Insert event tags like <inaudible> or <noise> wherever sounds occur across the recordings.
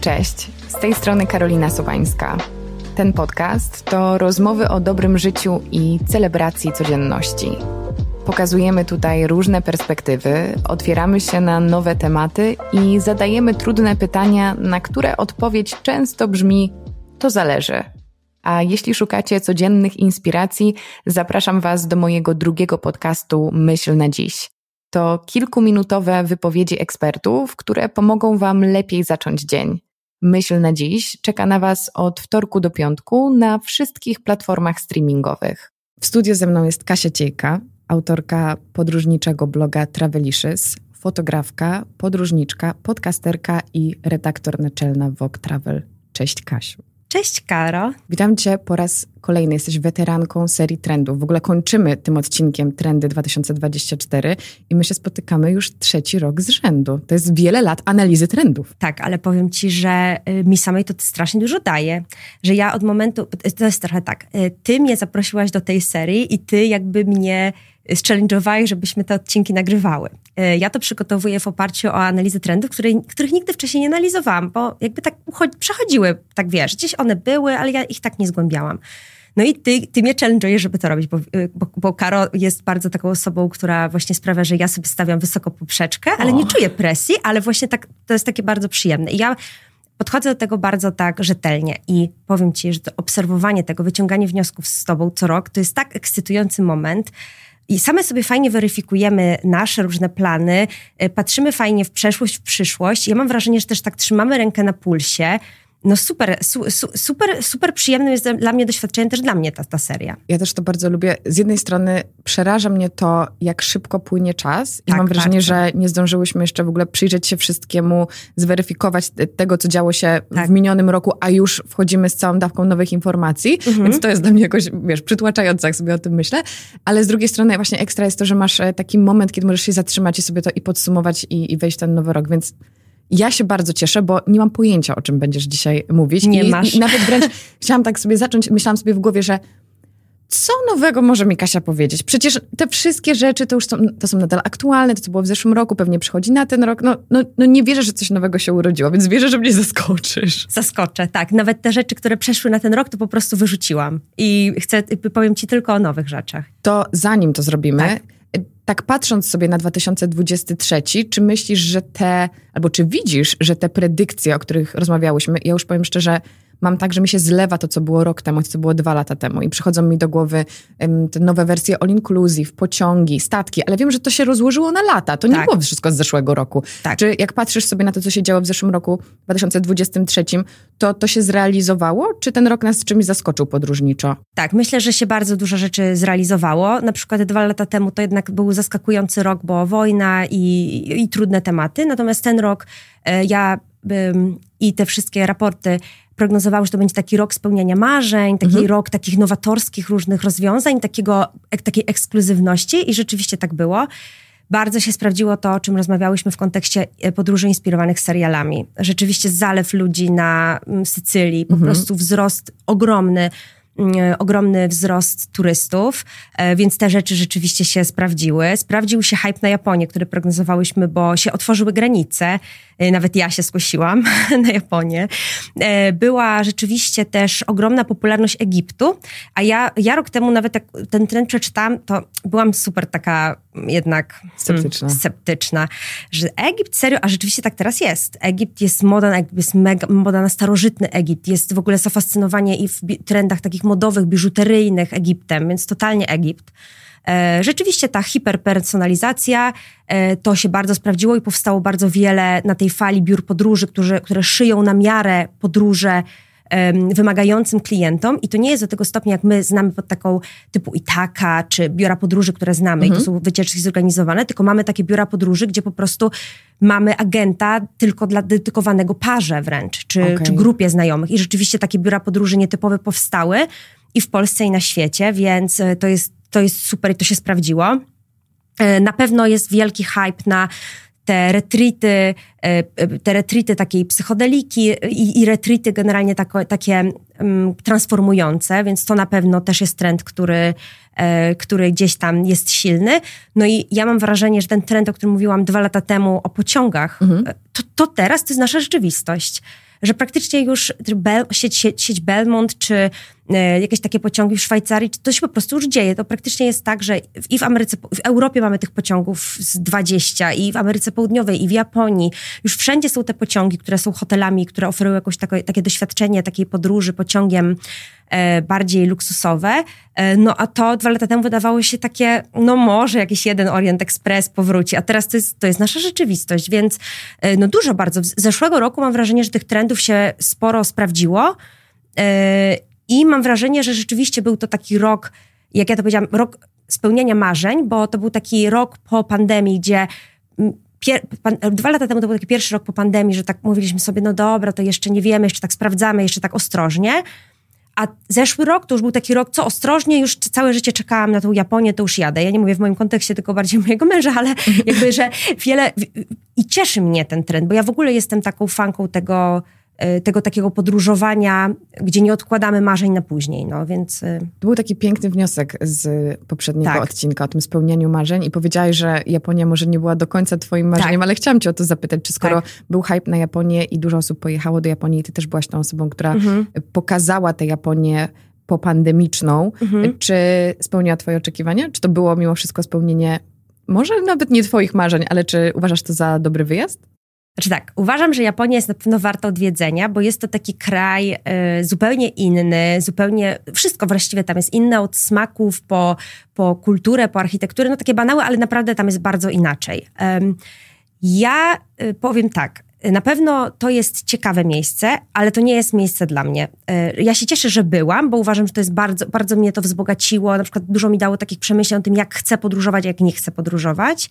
Cześć, z tej strony Karolina Sowańska. Ten podcast to rozmowy o dobrym życiu i celebracji codzienności. Pokazujemy tutaj różne perspektywy, otwieramy się na nowe tematy i zadajemy trudne pytania, na które odpowiedź często brzmi: to zależy. A jeśli szukacie codziennych inspiracji, zapraszam Was do mojego drugiego podcastu Myśl na dziś. To kilkuminutowe wypowiedzi ekspertów, które pomogą Wam lepiej zacząć dzień. Myśl na dziś czeka na Was od wtorku do piątku na wszystkich platformach streamingowych. W studiu ze mną jest Kasia Ciejka, autorka podróżniczego bloga Travelicious, fotografka, podróżniczka, podcasterka i redaktor naczelna Vogue Travel. Cześć Kasiu. Cześć Karo. Witam Cię po raz kolejny. Jesteś weteranką serii trendów. W ogóle kończymy tym odcinkiem Trendy 2024 i my się spotykamy już trzeci rok z rzędu. To jest wiele lat analizy trendów. Tak, ale powiem Ci, że y, mi samej to strasznie dużo daje. Że ja od momentu, to jest trochę tak, y, Ty mnie zaprosiłaś do tej serii i Ty jakby mnie challenge'owałeś, żebyśmy te odcinki nagrywały. E, ja to przygotowuję w oparciu o analizę trendów, której, których nigdy wcześniej nie analizowałam, bo jakby tak przechodziły, tak wiesz, gdzieś one były, ale ja ich tak nie zgłębiałam. No i ty, ty mnie challenge'ujesz, żeby to robić, bo, bo, bo Karo jest bardzo taką osobą, która właśnie sprawia, że ja sobie stawiam wysoko poprzeczkę, ale nie czuję presji, ale właśnie tak, to jest takie bardzo przyjemne. I ja podchodzę do tego bardzo tak rzetelnie i powiem ci, że to obserwowanie tego, wyciąganie wniosków z tobą co rok, to jest tak ekscytujący moment, i same sobie fajnie weryfikujemy nasze różne plany, y, patrzymy fajnie w przeszłość, w przyszłość. Ja mam wrażenie, że też tak trzymamy rękę na pulsie no super, su, super, super przyjemnym jest dla mnie doświadczenie, też dla mnie ta, ta seria. Ja też to bardzo lubię. Z jednej strony przeraża mnie to, jak szybko płynie czas i tak, mam wrażenie, bardzo. że nie zdążyłyśmy jeszcze w ogóle przyjrzeć się wszystkiemu, zweryfikować tego, co działo się tak. w minionym roku, a już wchodzimy z całą dawką nowych informacji, mhm. więc to jest dla mnie jakoś, wiesz, przytłaczające, jak sobie o tym myślę, ale z drugiej strony właśnie ekstra jest to, że masz e, taki moment, kiedy możesz się zatrzymać i sobie to i podsumować i, i wejść w ten nowy rok, więc ja się bardzo cieszę, bo nie mam pojęcia, o czym będziesz dzisiaj mówić. Nie I, masz. I nawet wręcz <laughs> chciałam tak sobie zacząć, myślałam sobie w głowie, że co nowego może mi Kasia powiedzieć? Przecież te wszystkie rzeczy to już są, to są nadal aktualne, to co było w zeszłym roku, pewnie przychodzi na ten rok. No, no, no nie wierzę, że coś nowego się urodziło, więc wierzę, że mnie zaskoczysz. Zaskoczę, tak. Nawet te rzeczy, które przeszły na ten rok, to po prostu wyrzuciłam. I chcę, powiem ci tylko o nowych rzeczach. To zanim to zrobimy, tak tak patrząc sobie na 2023, czy myślisz, że te, albo czy widzisz, że te predykcje, o których rozmawiałyśmy, ja już powiem szczerze, mam tak, że mi się zlewa to, co było rok temu, to, co było dwa lata temu i przychodzą mi do głowy um, te nowe wersje all inclusive, pociągi, statki, ale wiem, że to się rozłożyło na lata. To tak. nie było wszystko z zeszłego roku. Tak. Czy jak patrzysz sobie na to, co się działo w zeszłym roku, 2023, to to się zrealizowało? Czy ten rok nas czymś zaskoczył podróżniczo? Tak, myślę, że się bardzo dużo rzeczy zrealizowało. Na przykład dwa lata temu to jednak był zaskakujący rok, bo wojna i, i trudne tematy. Natomiast ten rok e, ja i te wszystkie raporty prognozowały, że to będzie taki rok spełniania marzeń, taki mhm. rok takich nowatorskich różnych rozwiązań, takiego, takiej ekskluzywności i rzeczywiście tak było. Bardzo się sprawdziło to, o czym rozmawiałyśmy w kontekście e, podróży inspirowanych serialami. Rzeczywiście zalew ludzi na mm, Sycylii, po mhm. prostu wzrost ogromny ogromny wzrost turystów, e, więc te rzeczy rzeczywiście się sprawdziły. Sprawdził się hype na Japonię, który prognozowałyśmy, bo się otworzyły granice. E, nawet ja się skusiłam <laughs> na Japonię. E, była rzeczywiście też ogromna popularność Egiptu, a ja, ja rok temu nawet jak ten trend przeczytałam, to byłam super taka jednak sceptyczna. Hmm, sceptyczna, że Egipt serio, a rzeczywiście tak teraz jest. Egipt jest moda, jest mega, moda na starożytny Egipt, jest w ogóle zafascynowanie i w trendach takich modowych, biżuteryjnych Egiptem, więc totalnie Egipt. E, rzeczywiście ta hiperpersonalizacja e, to się bardzo sprawdziło i powstało bardzo wiele na tej fali biur podróży, które, które szyją na miarę podróże wymagającym klientom i to nie jest do tego stopnia, jak my znamy pod taką typu Itaka, czy biura podróży, które znamy mhm. i to mhm. są wycieczki zorganizowane, tylko mamy takie biura podróży, gdzie po prostu mamy agenta tylko dla dedykowanego parze wręcz, czy, okay. czy grupie znajomych i rzeczywiście takie biura podróży nietypowe powstały i w Polsce i na świecie, więc e, to jest to jest super i to się sprawdziło. E, na pewno jest wielki hype na te retrity, e, e, te retrity takiej psychodeliki i, i retrity generalnie tako, takie um, transformujące, więc to na pewno też jest trend, który, który gdzieś tam jest silny. No i ja mam wrażenie, że ten trend, o którym mówiłam dwa lata temu o pociągach, mhm. to, to teraz to jest nasza rzeczywistość. że praktycznie już sieć, sieć, Belmont czy e, jakieś takie pociągi w Szwajcarii, to się po prostu już dzieje. To praktycznie jest tak, że i w Ameryce, w Europie mamy tych pociągów z 20 i w Ameryce Południowej i w Japonii. Już wszędzie są te pociągi, które są hotelami, które oferują jakoś takie, takie doświadczenie takiej podróży pociągiem e, bardziej luksusowe. E, no a to dwa lata temu wydawało się takie, no może jakiś jeden Orient Express powróci, a teraz to jest, to jest nasza rzeczywistość, więc e, no dużo bardzo. Z zeszłego roku mam wrażenie, że tych trendów się sporo sprawdziło e, i mam wrażenie, że rzeczywiście był to taki rok, jak ja to powiedziałam, rok spełnienia marzeń, bo to był taki rok po pandemii, gdzie Pier, pan, dwa lata temu to był taki pierwszy rok po pandemii, że tak mówiliśmy sobie, no dobra, to jeszcze nie wiemy, jeszcze tak sprawdzamy, jeszcze tak ostrożnie. A zeszły rok to już był taki rok, co ostrożnie, już całe życie czekałam na tą Japonię, to już jadę. Ja nie mówię w moim kontekście, tylko bardziej <laughs> mojego męża, ale jakby, że wiele... I cieszy mnie ten trend, bo ja w ogóle jestem taką fanką tego tego takiego podróżowania, gdzie nie odkładamy marzeń na później, no więc... Y, to był taki piękny wniosek z poprzedniego tak. odcinka o tym spełnianiu marzeń i powiedziałeś, że Japonia może nie była do końca twoim marzeniem, tak. ale chciałam cię o to zapytać, czy skoro tak. był hype na Japonię i dużo osób pojechało do Japonii i ty też byłaś tą osobą, która mhm. pokazała tę Japonię popandemiczną, mhm. czy spełniła twoje oczekiwania? Czy to było mimo wszystko spełnienie może nawet nie twoich marzeń, ale czy uważasz to za dobry wyjazd? Znaczy tak, uważam, że Japonia jest na pewno warta odwiedzenia, bo jest to taki kraj y, zupełnie inny, zupełnie, wszystko właściwie tam jest inne od smaków po, po kulturę, po architekturę, no takie banały, ale naprawdę tam jest bardzo inaczej. Um, ja y, powiem tak, na pewno to jest ciekawe miejsce, ale to nie jest miejsce dla mnie. Y, ja się cieszę, że byłam, bo uważam, że to jest bardzo, bardzo mnie to wzbogaciło. Na przykład dużo mi dało takich przemyśleń o tym, jak chcę podróżować, jak nie chcę podróżować.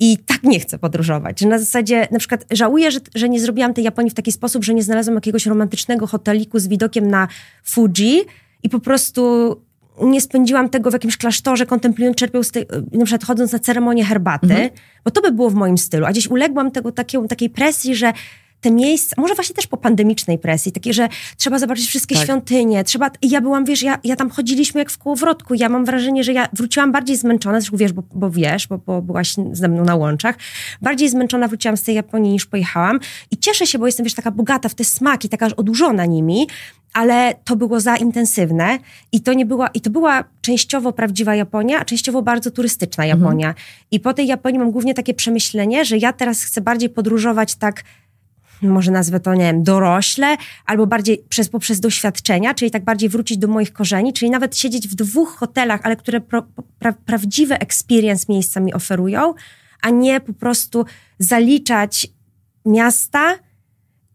I tak nie chcę podróżować. Na zasadzie, na przykład żałuję, że, że nie zrobiłam tej Japonii w taki sposób, że nie znalazłam jakiegoś romantycznego hoteliku z widokiem na Fuji i po prostu nie spędziłam tego w jakimś klasztorze, kontemplując, czerpiąc, tej, na przykład chodząc na ceremonię herbaty, mhm. bo to by było w moim stylu. A gdzieś uległam tego takiej, takiej presji, że te miejsca, może właśnie też po pandemicznej presji, takie, że trzeba zobaczyć wszystkie tak. świątynie, trzeba, ja byłam, wiesz, ja, ja tam chodziliśmy jak w kołowrotku, ja mam wrażenie, że ja wróciłam bardziej zmęczona, zresztą wiesz, bo, bo wiesz, bo, bo byłaś ze mną na łączach, bardziej zmęczona wróciłam z tej Japonii niż pojechałam i cieszę się, bo jestem, wiesz, taka bogata w te smaki, taka odurzona nimi, ale to było za intensywne i to nie była, i to była częściowo prawdziwa Japonia, a częściowo bardzo turystyczna mhm. Japonia. Mhm. I po tej Japonii mam głównie takie przemyślenie, że ja teraz chcę bardziej podróżować tak może nazwę to, nie wiem, dorośle, albo bardziej przez, poprzez doświadczenia, czyli tak bardziej wrócić do moich korzeni, czyli nawet siedzieć w dwóch hotelach, ale które pro, pra, prawdziwe experience miejsca mi oferują, a nie po prostu zaliczać miasta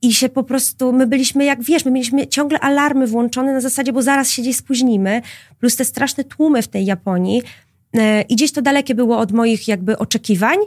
i się po prostu, my byliśmy, jak wiesz, my mieliśmy ciągle alarmy włączone na zasadzie, bo zaraz się gdzieś spóźnimy, plus te straszne tłumy w tej Japonii. E, i gdzieś to dalekie było od moich jakby oczekiwań,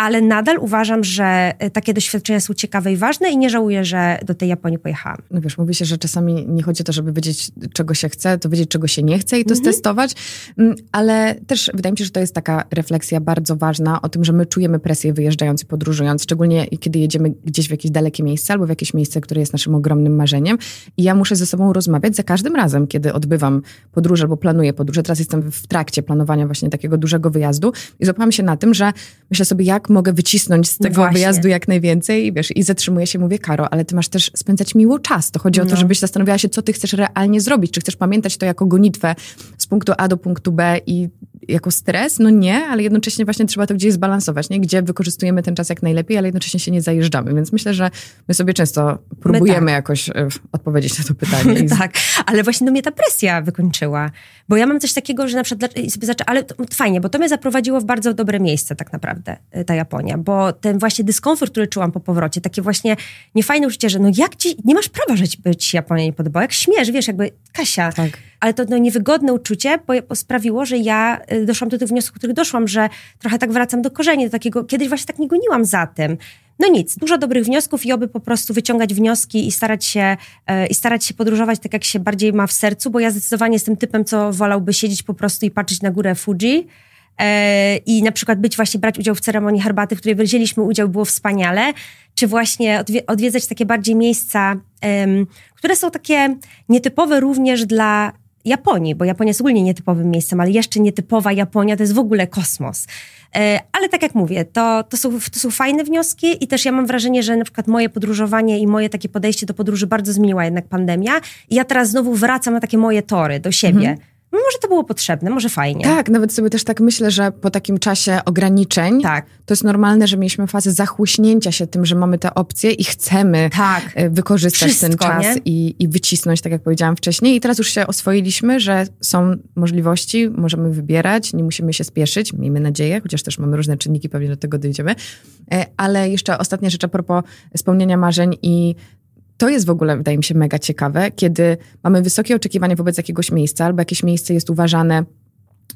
ale nadal uważam, że e, takie doświadczenia są ciekawe i ważne i nie żałuję, że do tej Japonii pojechałam. No wiesz, mówi się, że czasami nie chodzi o to, żeby wiedzieć, czego się chce, to wiedzieć, czego się nie chce i to mhm. stestować, mm, ale też wydaje mi się, że to jest taka refleksja bardzo ważna o tym, że my czujemy presję wyjeżdżając i podróżując, szczególnie kiedy jedziemy gdzieś w jakieś dalekie miejsce albo w jakieś miejsce, które jest naszym ogromnym marzeniem i ja muszę ze sobą rozmawiać za każdym razem, kiedy odbywam podróż albo planuję podróże. Teraz jestem w trakcie planowania właśnie takiego dużego wyjazdu i złapałam się na tym, że myślę sobie, jak mogę wycisnąć z tego Właśnie. wyjazdu jak najwięcej i wiesz, i zatrzymuję się, mówię, Karo, ale ty masz też spędzać miło czas. To chodzi no. o to, no. żebyś zastanawiała się, co ty chcesz realnie zrobić. Czy chcesz pamiętać to jako gonitwę z punktu A do punktu B i jako stres? No nie, ale jednocześnie właśnie trzeba to gdzieś zbalansować, nie? Gdzie wykorzystujemy ten czas jak najlepiej, ale jednocześnie się nie zajeżdżamy. Więc myślę, że my sobie często próbujemy tak. jakoś y, odpowiedzieć na to pytanie. <laughs> tak, ale właśnie do mnie ta presja wykończyła. Bo ja mam coś takiego, że na przykład sobie zaczę... ale to, fajnie, bo to mnie zaprowadziło w bardzo dobre miejsce tak naprawdę, y, ta Japonia, bo ten właśnie dyskomfort, który czułam po powrocie, takie właśnie niefajne uczucie, że no jak ci, nie masz prawa żyć, być Japonia nie podobała, jak śmiesz, wiesz, jakby Kasia. Tak. Ale to no, niewygodne uczucie sprawiło, że ja y, doszłam do tych wniosków, których doszłam, że trochę tak wracam do korzeni, do takiego, kiedyś właśnie tak nie goniłam za tym. No nic, dużo dobrych wniosków i oby po prostu wyciągać wnioski i starać się, e, i starać się podróżować tak, jak się bardziej ma w sercu, bo ja zdecydowanie jestem typem, co wolałby siedzieć po prostu i patrzeć na górę Fuji, e, i na przykład być właśnie, brać udział w ceremonii herbaty, w której wzięliśmy udział, było wspaniale, czy właśnie odwiedzać takie bardziej miejsca, które są takie nietypowe również dla Japonii, bo Japonia jest ogólnie nietypowym miejscem, ale jeszcze nietypowa Japonia to jest w ogóle kosmos. E, ale tak jak mówię, to, to, są, to są fajne wnioski i też ja mam wrażenie, że na przykład moje podróżowanie i moje takie podejście do podróży bardzo zmieniła jednak pandemia i ja teraz znowu wracam na takie moje tory do siebie. Mhm no może to było potrzebne, może fajnie. Tak, nawet sobie też tak myślę, że po takim czasie ograniczeń tak. to jest normalne, że mieliśmy fazę zachłyśnięcia się tym, że mamy te opcje i chcemy tak. E, wykorzystać Wszystko, ten czas i, i wycisnąć, tak jak powiedziałam wcześniej. I teraz już się oswoiliśmy, że są możliwości, możemy wybierać, nie musimy się spieszyć, miejmy nadzieję, chociaż też mamy różne czynniki, pewnie do tego dojdziemy. E, ale jeszcze ostatnia rzecz a propos spełniania marzeń i to jest w ogóle, wydaje mi się, mega ciekawe, kiedy mamy wysokie oczekiwania wobec jakiegoś miejsca, albo jakieś miejsce jest uważane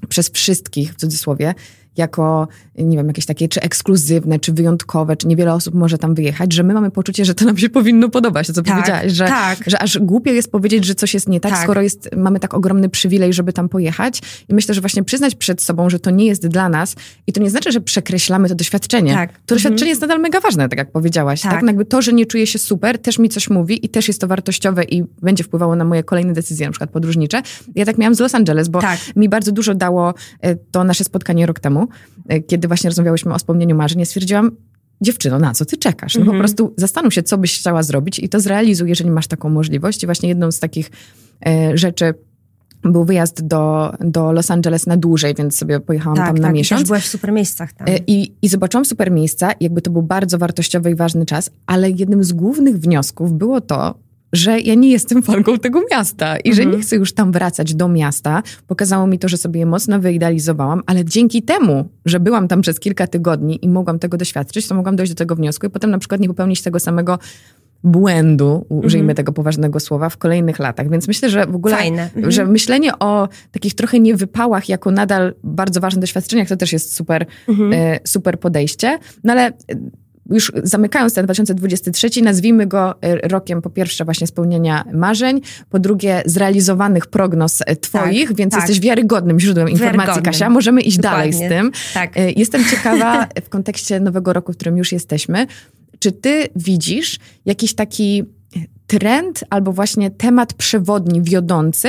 przez wszystkich, w cudzysłowie, jako, nie wiem, jakieś takie czy ekskluzywne, czy wyjątkowe, czy niewiele osób może tam wyjechać, że my mamy poczucie, że to nam się powinno podobać, to co tak, powiedziałaś, że, tak. że aż głupio jest powiedzieć, że coś jest nie tak, tak, skoro jest, mamy tak ogromny przywilej, żeby tam pojechać. I myślę, że właśnie przyznać przed sobą, że to nie jest dla nas i to nie znaczy, że przekreślamy to doświadczenie. Tak. To mhm. doświadczenie jest nadal mega ważne, tak jak powiedziałaś. Tak. tak? No jakby to, że nie czuję się super, też mi coś mówi i też jest to wartościowe i będzie wpływało na moje kolejne decyzje, na przykład podróżnicze. Ja tak miałam z Los Angeles, bo tak. mi bardzo dużo dało e, to nasze spotkanie rok temu. E, kiedy właśnie rozmawiałyśmy o spełnieniu marzeń, ja stwierdziłam, dziewczyno, na co ty czekasz? No po mhm. prostu zastanów się, co byś chciała zrobić i to zrealizuj, jeżeli masz taką możliwość. I właśnie jedną z takich e, rzeczy był wyjazd do, do Los Angeles na dłużej, więc sobie pojechałam tak, tam na tak, miesiąc. Tak, byłaś w super miejscach tam. E, I, I zobaczyłam super miejsca, jakby to był bardzo wartościowy i ważny czas, ale jednym z głównych wniosków było to, że ja nie jestem fanką tego miasta i mhm. że nie chcę już tam wracać do miasta. Pokazało mi to, że sobie je mocno wyidealizowałam, ale dzięki temu, że byłam tam przez kilka tygodni i mogłam tego doświadczyć, to mogłam dojść do tego wniosku i potem na przykład nie popełnić tego samego błędu, użyjmy mhm. tego poważnego słowa, w kolejnych latach. Więc myślę, że w ogóle, Fajne. Mhm. że myślenie o takich trochę niewypałach jako nadal bardzo ważnych doświadczeniach, to też jest super, mhm. e, super podejście. No ale już zamykając ten 2023, nazwijmy go e, rokiem po pierwsze właśnie spełnienia marzeń, po drugie zrealizowanych prognoz e, twoich, tak, więc tak. jesteś wiarygodnym źródłem informacji, Kasia. Możemy iść Dokładnie. dalej z tym. Tak. E, jestem ciekawa w kontekście nowego roku, w którym już jesteśmy, czy ty widzisz jakiś taki trend albo właśnie temat przewodni, wiodący,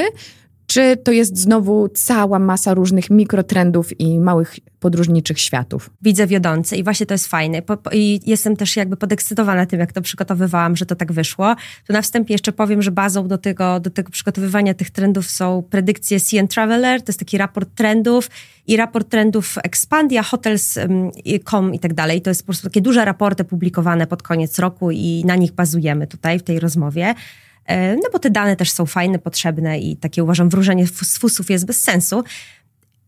czy to jest znowu cała masa różnych mikrotrendów i małych podróżniczych światów? Widzę wiodące i właśnie to jest fajne. Po, po, I jestem też jakby podekscytowana tym, jak to przygotowywałam, że to tak wyszło. Tu na wstępie jeszcze powiem, że bazą do tego, do tego przygotowywania tych trendów są predykcje CN Traveler, to jest taki raport trendów i raport trendów Expandia, Hotels.com i tak dalej. To jest po prostu takie duże raporty publikowane pod koniec roku i na nich bazujemy tutaj w tej rozmowie. E, no bo te dane też są fajne, potrzebne i takie uważam wróżenie z fusów jest bez sensu.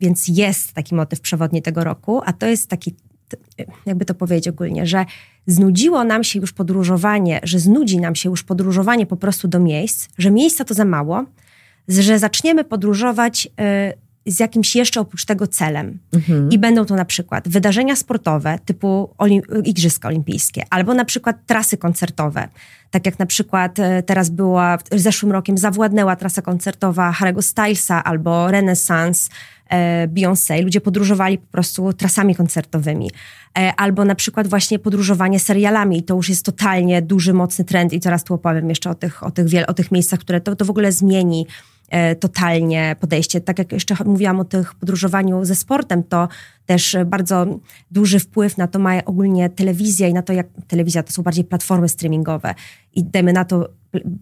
Więc jest taki motyw przewodni tego roku, a to jest taki, jakby to powiedzieć ogólnie, że znudziło nam się już podróżowanie, że znudzi nam się już podróżowanie po prostu do miejsc, że miejsca to za mało, że zaczniemy podróżować y, z jakimś jeszcze oprócz tego celem. Mhm. I będą to na przykład wydarzenia sportowe typu olim- Igrzyska Olimpijskie, albo na przykład trasy koncertowe, tak jak na przykład e, teraz była, zeszłym rokiem zawładnęła trasa koncertowa Harry'ego Stylesa albo Renaissance e, Beyoncé. Ludzie podróżowali po prostu trasami koncertowymi. E, albo na przykład właśnie podróżowanie serialami. I to już jest totalnie duży, mocny trend i zaraz tu opowiem jeszcze o tych, o tych, wiel- o tych miejscach, które to, to w ogóle zmieni totalnie podejście. Tak jak jeszcze mówiłam o tych podróżowaniu ze sportem, to też bardzo duży wpływ na to ma ogólnie telewizja i na to, jak telewizja to są bardziej platformy streamingowe. I dajmy na to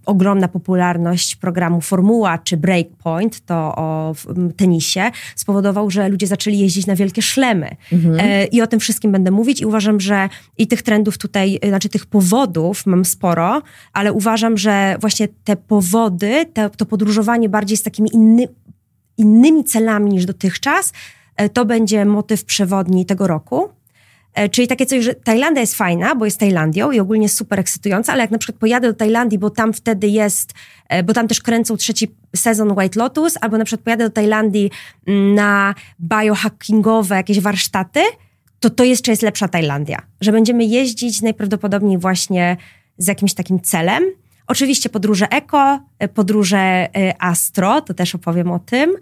ogromna popularność programu Formuła czy Breakpoint, to o tenisie, spowodował, że ludzie zaczęli jeździć na wielkie szlemy. Mhm. E, I o tym wszystkim będę mówić i uważam, że i tych trendów tutaj, e, znaczy tych powodów mam sporo, ale uważam, że właśnie te powody, te, to podróżowanie bardziej z takimi inny, innymi celami niż dotychczas, E, to będzie motyw przewodni tego roku. E, czyli takie coś, że Tajlandia jest fajna, bo jest Tajlandią i ogólnie super ekscytująca, ale jak na przykład pojadę do Tajlandii, bo tam wtedy jest, e, bo tam też kręcą trzeci sezon White Lotus, albo na przykład pojadę do Tajlandii mm, na biohackingowe jakieś warsztaty, to to jeszcze jest lepsza Tajlandia. Że będziemy jeździć najprawdopodobniej właśnie z jakimś takim celem, Oczywiście podróże eko, e, podróże astro, to też opowiem o tym.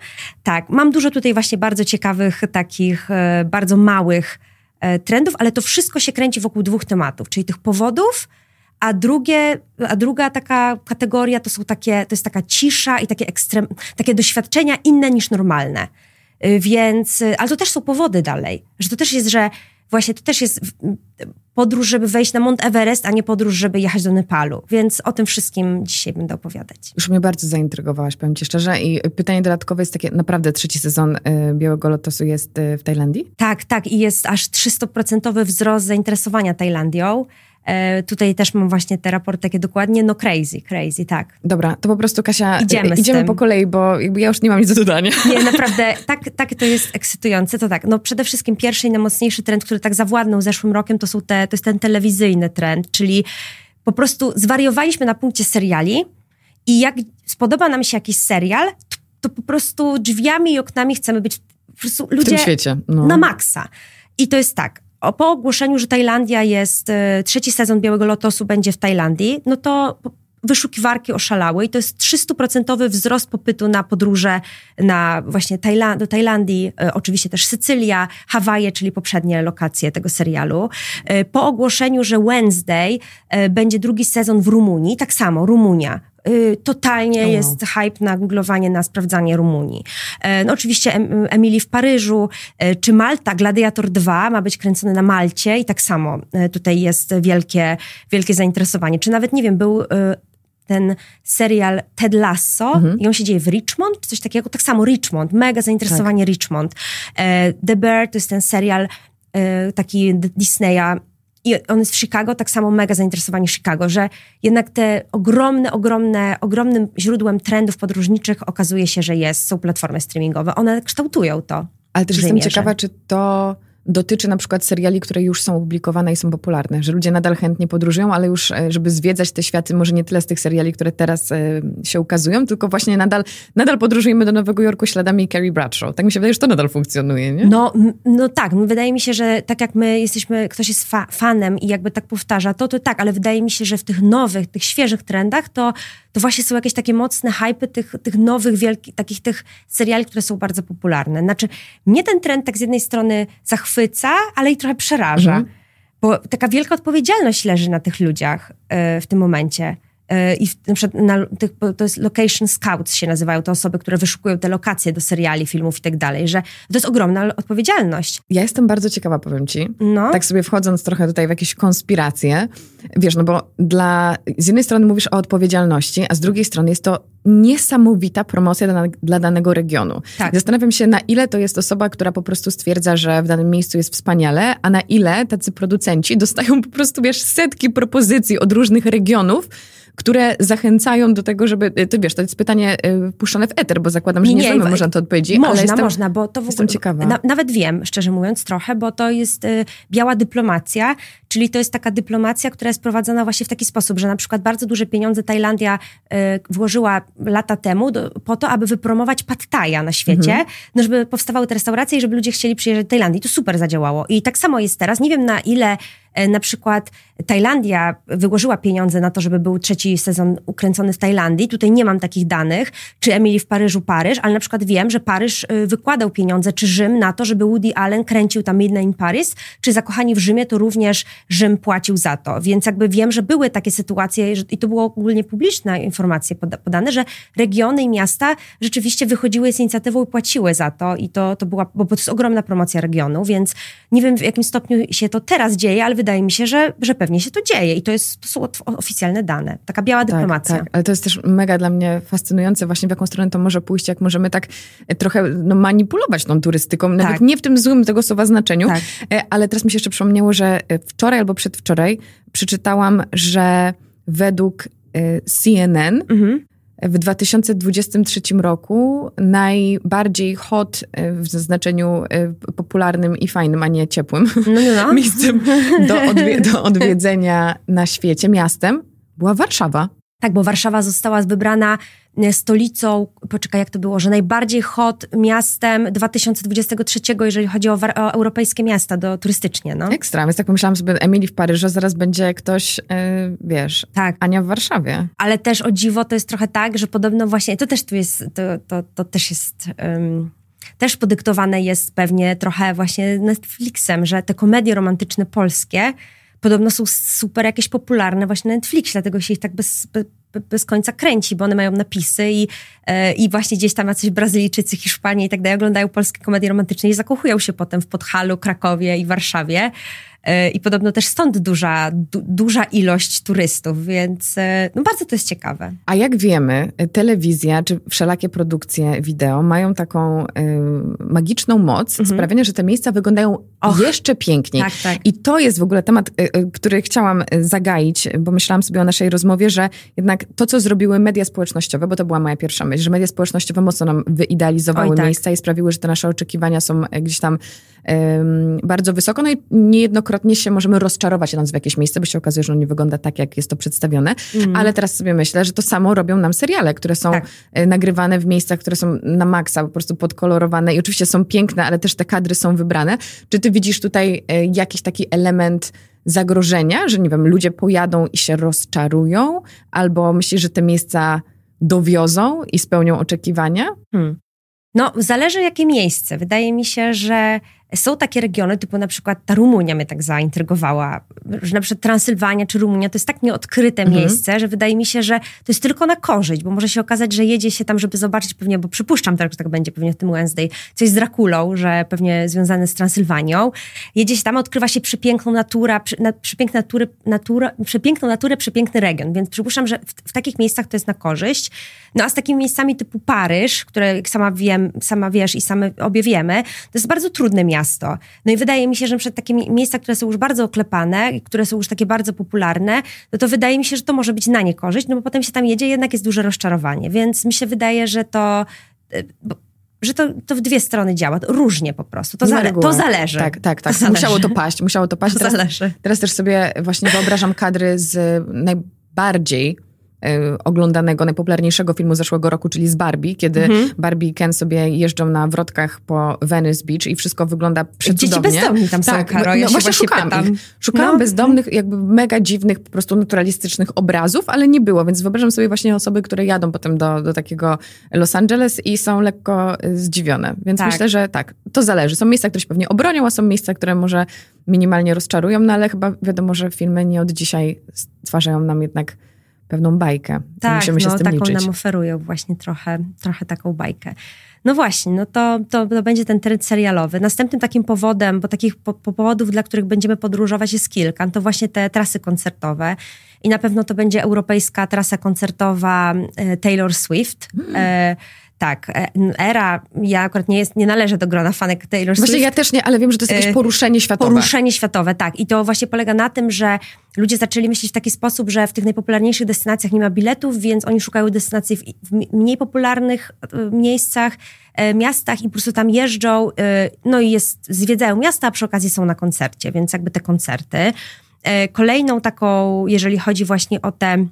Tak, mam dużo tutaj właśnie bardzo ciekawych, takich bardzo małych trendów, ale to wszystko się kręci wokół dwóch tematów, czyli tych powodów, a, drugie, a druga taka kategoria to są takie, to jest taka cisza i takie, ekstrem, takie doświadczenia inne niż normalne. Y, więc, y, ale to też są powody dalej, że to też jest, że właśnie to też jest podróż, żeby wejść na Mount Everest, a nie podróż, żeby jechać do Nepalu. Więc o tym wszystkim dzisiaj będę opowiadać. Już mnie bardzo zaintrygowałaś, powiem ci szczerze. I pytanie dodatkowe jest takie, naprawdę trzeci sezon y, Białego Lotosu jest w Tajlandii? Tak, tak. I jest aż 300% wzrost zainteresowania Tajlandią. E, tutaj też mam właśnie te raporty takie dokładnie, no crazy, crazy, tak. Dobra, to po prostu Kasia, idziemy, idziemy po kolei, bo ja już nie mam nic do dodania. <laughs> Nie, naprawdę, tak, tak to jest ekscytujące, to tak, no przede wszystkim pierwszy i najmocniejszy trend, który tak zawładnął zeszłym rokiem, to, są te, to jest ten telewizyjny trend, czyli po prostu zwariowaliśmy na punkcie seriali i jak spodoba nam się jakiś serial, to, to po prostu drzwiami i oknami chcemy być po prostu ludzie w tym świecie. No. na maksa. I to jest tak, po ogłoszeniu, że Tajlandia jest, e, trzeci sezon Białego Lotosu będzie w Tajlandii, no to wyszukiwarki oszalały i to jest 300% wzrost popytu na podróże na właśnie Tajland do Tajlandii, e, oczywiście też Sycylia, Hawaje, czyli poprzednie lokacje tego serialu. E, po ogłoszeniu, że Wednesday będzie drugi sezon w Rumunii, tak samo Rumunia, Y, totalnie jest hype na googlowanie, na sprawdzanie Rumunii. E, no oczywiście Emily w Paryżu, e, czy Malta, Gladiator 2 ma być kręcony na Malcie i tak samo e, tutaj jest wielkie, wielkie zainteresowanie. Czy nawet, nie wiem, był ten serial Ted Lasso mhm. i on się dzieje w Richmond, czy coś takiego. Tak samo Richmond, mega zainteresowanie tak. Richmond. The Bear to jest ten serial taki Disneya i on jest w Chicago, tak samo mega zainteresowani Chicago, że jednak te ogromne, ogromne, ogromnym źródłem trendów podróżniczych okazuje się, że jest, są platformy streamingowe. One kształtują to. Ale też jestem ciekawa, czy to dotyczy na przykład seriali, które już są opublikowane i są popularne, że ludzie nadal chętnie podróżują, ale już, e, żeby zwiedzać te światy, może nie tyle z tych seriali, które teraz e, się ukazują, tylko właśnie nadal, nadal podróżujemy do Nowego Jorku śladami Carrie Bradshaw. Tak mi się wydaje, że to nadal funkcjonuje, nie? No, no tak, wydaje mi się, że tak jak my jesteśmy, ktoś jest fa fanem i jakby tak powtarza, to to tak, ale wydaje mi się, że w tych nowych, tych świeżych trendach, to, to właśnie są jakieś takie mocne hypy tych, tych nowych, wielkich, takich tych seriali, które są bardzo popularne. Znaczy, mnie ten trend tak z jednej strony zachwyca, ale i trochę przeraża. Mhm. Bo taka wielka odpowiedzialność leży na tych ludziach y, w tym momencie. Y, I w, na przykład na tych, to jest location scouts się nazywają te osoby, które wyszukują te lokacje do seriali, filmów i tak dalej, że to jest ogromna odpowiedzialność. Ja jestem bardzo ciekawa, powiem ci. No. Tak sobie wchodząc trochę tutaj w jakieś konspiracje, wiesz, no bo dla, z jednej strony mówisz o odpowiedzialności, a z drugiej strony jest to niesamowita promocja dla, dla danego regionu. Tak. Zastanawiam się, na ile to jest osoba, która po prostu stwierdza, że w danym miejscu jest wspaniale, a na ile tacy producenci dostają po prostu, wiesz, setki propozycji od różnych regionów, które zachęcają do tego, żeby, ty wiesz, to jest pytanie y, puszczone w eter, bo zakładam, że nie, nie znamy może na to odpowiedzi, można, ale jestem, można, bo to w jestem ogóle, ciekawa. Na, nawet wiem, szczerze mówiąc, trochę, bo to jest y, biała dyplomacja, czyli to jest taka dyplomacja, która jest prowadzona właśnie w taki sposób, że na przykład bardzo duże pieniądze Tajlandia y, włożyła lata temu do, po to, aby wypromować pattaja na świecie, mhm. no żeby powstawały te restauracje i żeby ludzie chcieli przyjeżdżać do Tajlandii. To super zadziałało. I tak samo jest teraz. Nie wiem na ile E, na przykład Tajlandia wyłożyła pieniądze na to, żeby był trzeci sezon ukręcony w Tajlandii. Tutaj nie mam takich danych, czy Emily w Paryżu Paryż, ale na przykład wiem, że Paryż y, wykładał pieniądze, czy Rzym na to, żeby Woody Allen kręcił tam Midnight in Paris, czy Zakochani w Rzymie, to również Rzym płacił za to. Więc jakby wiem, że były takie sytuacje i to było ogólnie publiczne informacje podane, że regiony i miasta rzeczywiście wychodziły z inicjatywą i płaciły za to i to, to była, bo to jest ogromna promocja regionu, więc nie wiem w jakim stopniu się to teraz dzieje, ale wydaje mi się, że, że pewnie się to dzieje i to, jest, to są oficjalne dane. Taka biała tak, dyplomacja. Tak, ale to jest też mega dla mnie fascynujące właśnie w jaką stronę to może pójść, jak możemy tak e, trochę no, manipulować tą turystyką, tak. nawet nie w tym złym tego słowa znaczeniu, tak. E, ale teraz mi się jeszcze przypomniało, że e, wczoraj albo przedwczoraj przeczytałam, że według CNN mhm w 2023 roku najbardziej hot e, w znaczeniu e, popularnym i fajnym, a nie ciepłym no, no, no. <laughs> miejscem do, odwie do odwiedzenia na świecie, miastem, była Warszawa. Tak, bo Warszawa została wybrana stolicą, poczekaj jak to było, że najbardziej hot miastem 2023, jeżeli chodzi o, o europejskie miasta do, turystycznie. No. Ekstra, więc tak pomyślałam sobie, Emily w Paryżu, zaraz będzie ktoś, yy, wiesz, tak. Ania w Warszawie. Ale też o dziwo to jest trochę tak, że podobno właśnie, to też tu jest, to, to, to też jest... Um, też podyktowane jest pewnie trochę właśnie Netflixem, że te komedie romantyczne polskie podobno są super jakieś popularne właśnie na Netflixie, dlatego się ich tak bez, bez, bez końca kręci, bo one mają napisy i, e, i właśnie gdzieś tam jacyś Brazylijczycy, Hiszpanie i tak dalej oglądają polskie komedie romantyczne i zakochują się potem w Podhalu, Krakowie i Warszawie. E, I podobno też stąd duża, du, duża ilość turystów, więc e, no bardzo to jest ciekawe. A jak wiemy, telewizja czy wszelakie produkcje wideo mają taką y, magiczną moc mhm. sprawienia, że te miejsca wyglądają Och, jeszcze piękniej. Tak, tak. I to jest w ogóle temat, y, y, który chciałam zagaić, bo myślałam sobie o naszej rozmowie, że jednak to, co zrobiły media społecznościowe, bo to była moja pierwsza myśl, że media społecznościowe mocno nam wyidealizowały Oj, tak. miejsca i sprawiły, że te nasze oczekiwania są gdzieś tam bardzo wysoko. No i niejednokrotnie się możemy rozczarować idąc w jakieś miejsce, bo się okazuje, że ono nie wygląda tak, jak jest to przedstawione. Mm. Ale teraz sobie myślę, że to samo robią nam seriale, które są tak. E, nagrywane w miejscach, które są na maksa, po prostu podkolorowane i oczywiście są piękne, ale też te kadry są wybrane. Czy ty widzisz tutaj e, jakiś taki element zagrożenia, że nie wiem, ludzie pojadą i się rozczarują, albo myślisz, że te miejsca dowiozą i spełnią oczekiwania? Hmm. No, zależy jakie miejsce. Wydaje mi się, że są takie regiony, typu na przykład ta Rumunia mnie tak zaintrygowała, że na przykład Transylwania czy Rumunia to jest tak nieodkryte mhm. miejsce, że wydaje mi się, że to jest tylko na korzyść, bo może się okazać, że jedzie się tam, żeby zobaczyć pewnie, bo przypuszczam tak, że tak będzie pewnie w tym Wednesday, coś z Drakulą, że pewnie związane z Transylwanią. Jedzie się tam, odkrywa się przepiękną naturę, przy, na, przepiękną naturę, natura, przepiękną naturę, przepiękny region, więc przypuszczam, że w, w, takich miejscach to jest na korzyść. No a z takimi miejscami typu Paryż, które jak sama wiem, sama wiesz i same obie wiemy, to jest bardzo trudne miasto miasto. No i wydaje mi się, że przed takie miejsca, które są już bardzo oklepane, które są już takie bardzo popularne, no to wydaje mi się, że to może być na niekorzyść, no bo potem się tam jedzie, jednak jest duże rozczarowanie. Więc mi się wydaje, że to e, że to, to w dwie strony działa, różnie po prostu. To, zale to zależy. Tak, tak, tak. To musiało to paść, musiało to <laughs> paść. To teraz, zależy. teraz też sobie właśnie wyobrażam kadry z najbardziej oglądanego, najpopularniejszego filmu zeszłego roku, czyli z Barbie, kiedy mhm. Barbie i Ken sobie jeżdżą na wrotkach po Venice Beach i wszystko wygląda przecudownie. Dzieci bezdomni tam tak, są, Karo, no, ja no, właśnie szukałam pytam. Ich. Szukałam no. bezdomnych, jakby mega dziwnych, po prostu naturalistycznych obrazów, ale nie było, więc wyobrażam sobie właśnie osoby, które jadą potem do, do takiego Los Angeles i są lekko y, zdziwione. Więc tak. myślę, że tak, to zależy. Są miejsca, które się pewnie obronią, a są miejsca, które może minimalnie rozczarują, no ale chyba wiadomo, że filmy nie od dzisiaj stwarzają nam jednak pewną bajkę. Tak, Musimy się no, z tym taką liczyć. nam oferują właśnie trochę, trochę taką bajkę. No właśnie, no to, to, to będzie ten trend serialowy. Następnym takim powodem, bo takich po, po powodów, dla których będziemy podróżować jest kilka, to właśnie te trasy koncertowe. I na pewno to będzie europejska trasa koncertowa e, Taylor Swift. Hmm. E, tak, e, era, ja akurat nie, jest, nie należę do grona fanek Taylor Swift. Właśnie ja też nie, ale wiem, że to jest jakieś e, poruszenie światowe. Poruszenie światowe, tak. I to właśnie polega na tym, że ludzie zaczęli myśleć w taki sposób, że w tych najpopularniejszych destynacjach nie ma biletów, więc oni szukają destynacji w, mniej popularnych e, miejscach, miastach i po prostu tam jeżdżą, no i jest, zwiedzają miasta, a przy okazji są na koncercie, więc jakby te koncerty. Kolejną taką, jeżeli chodzi właśnie o te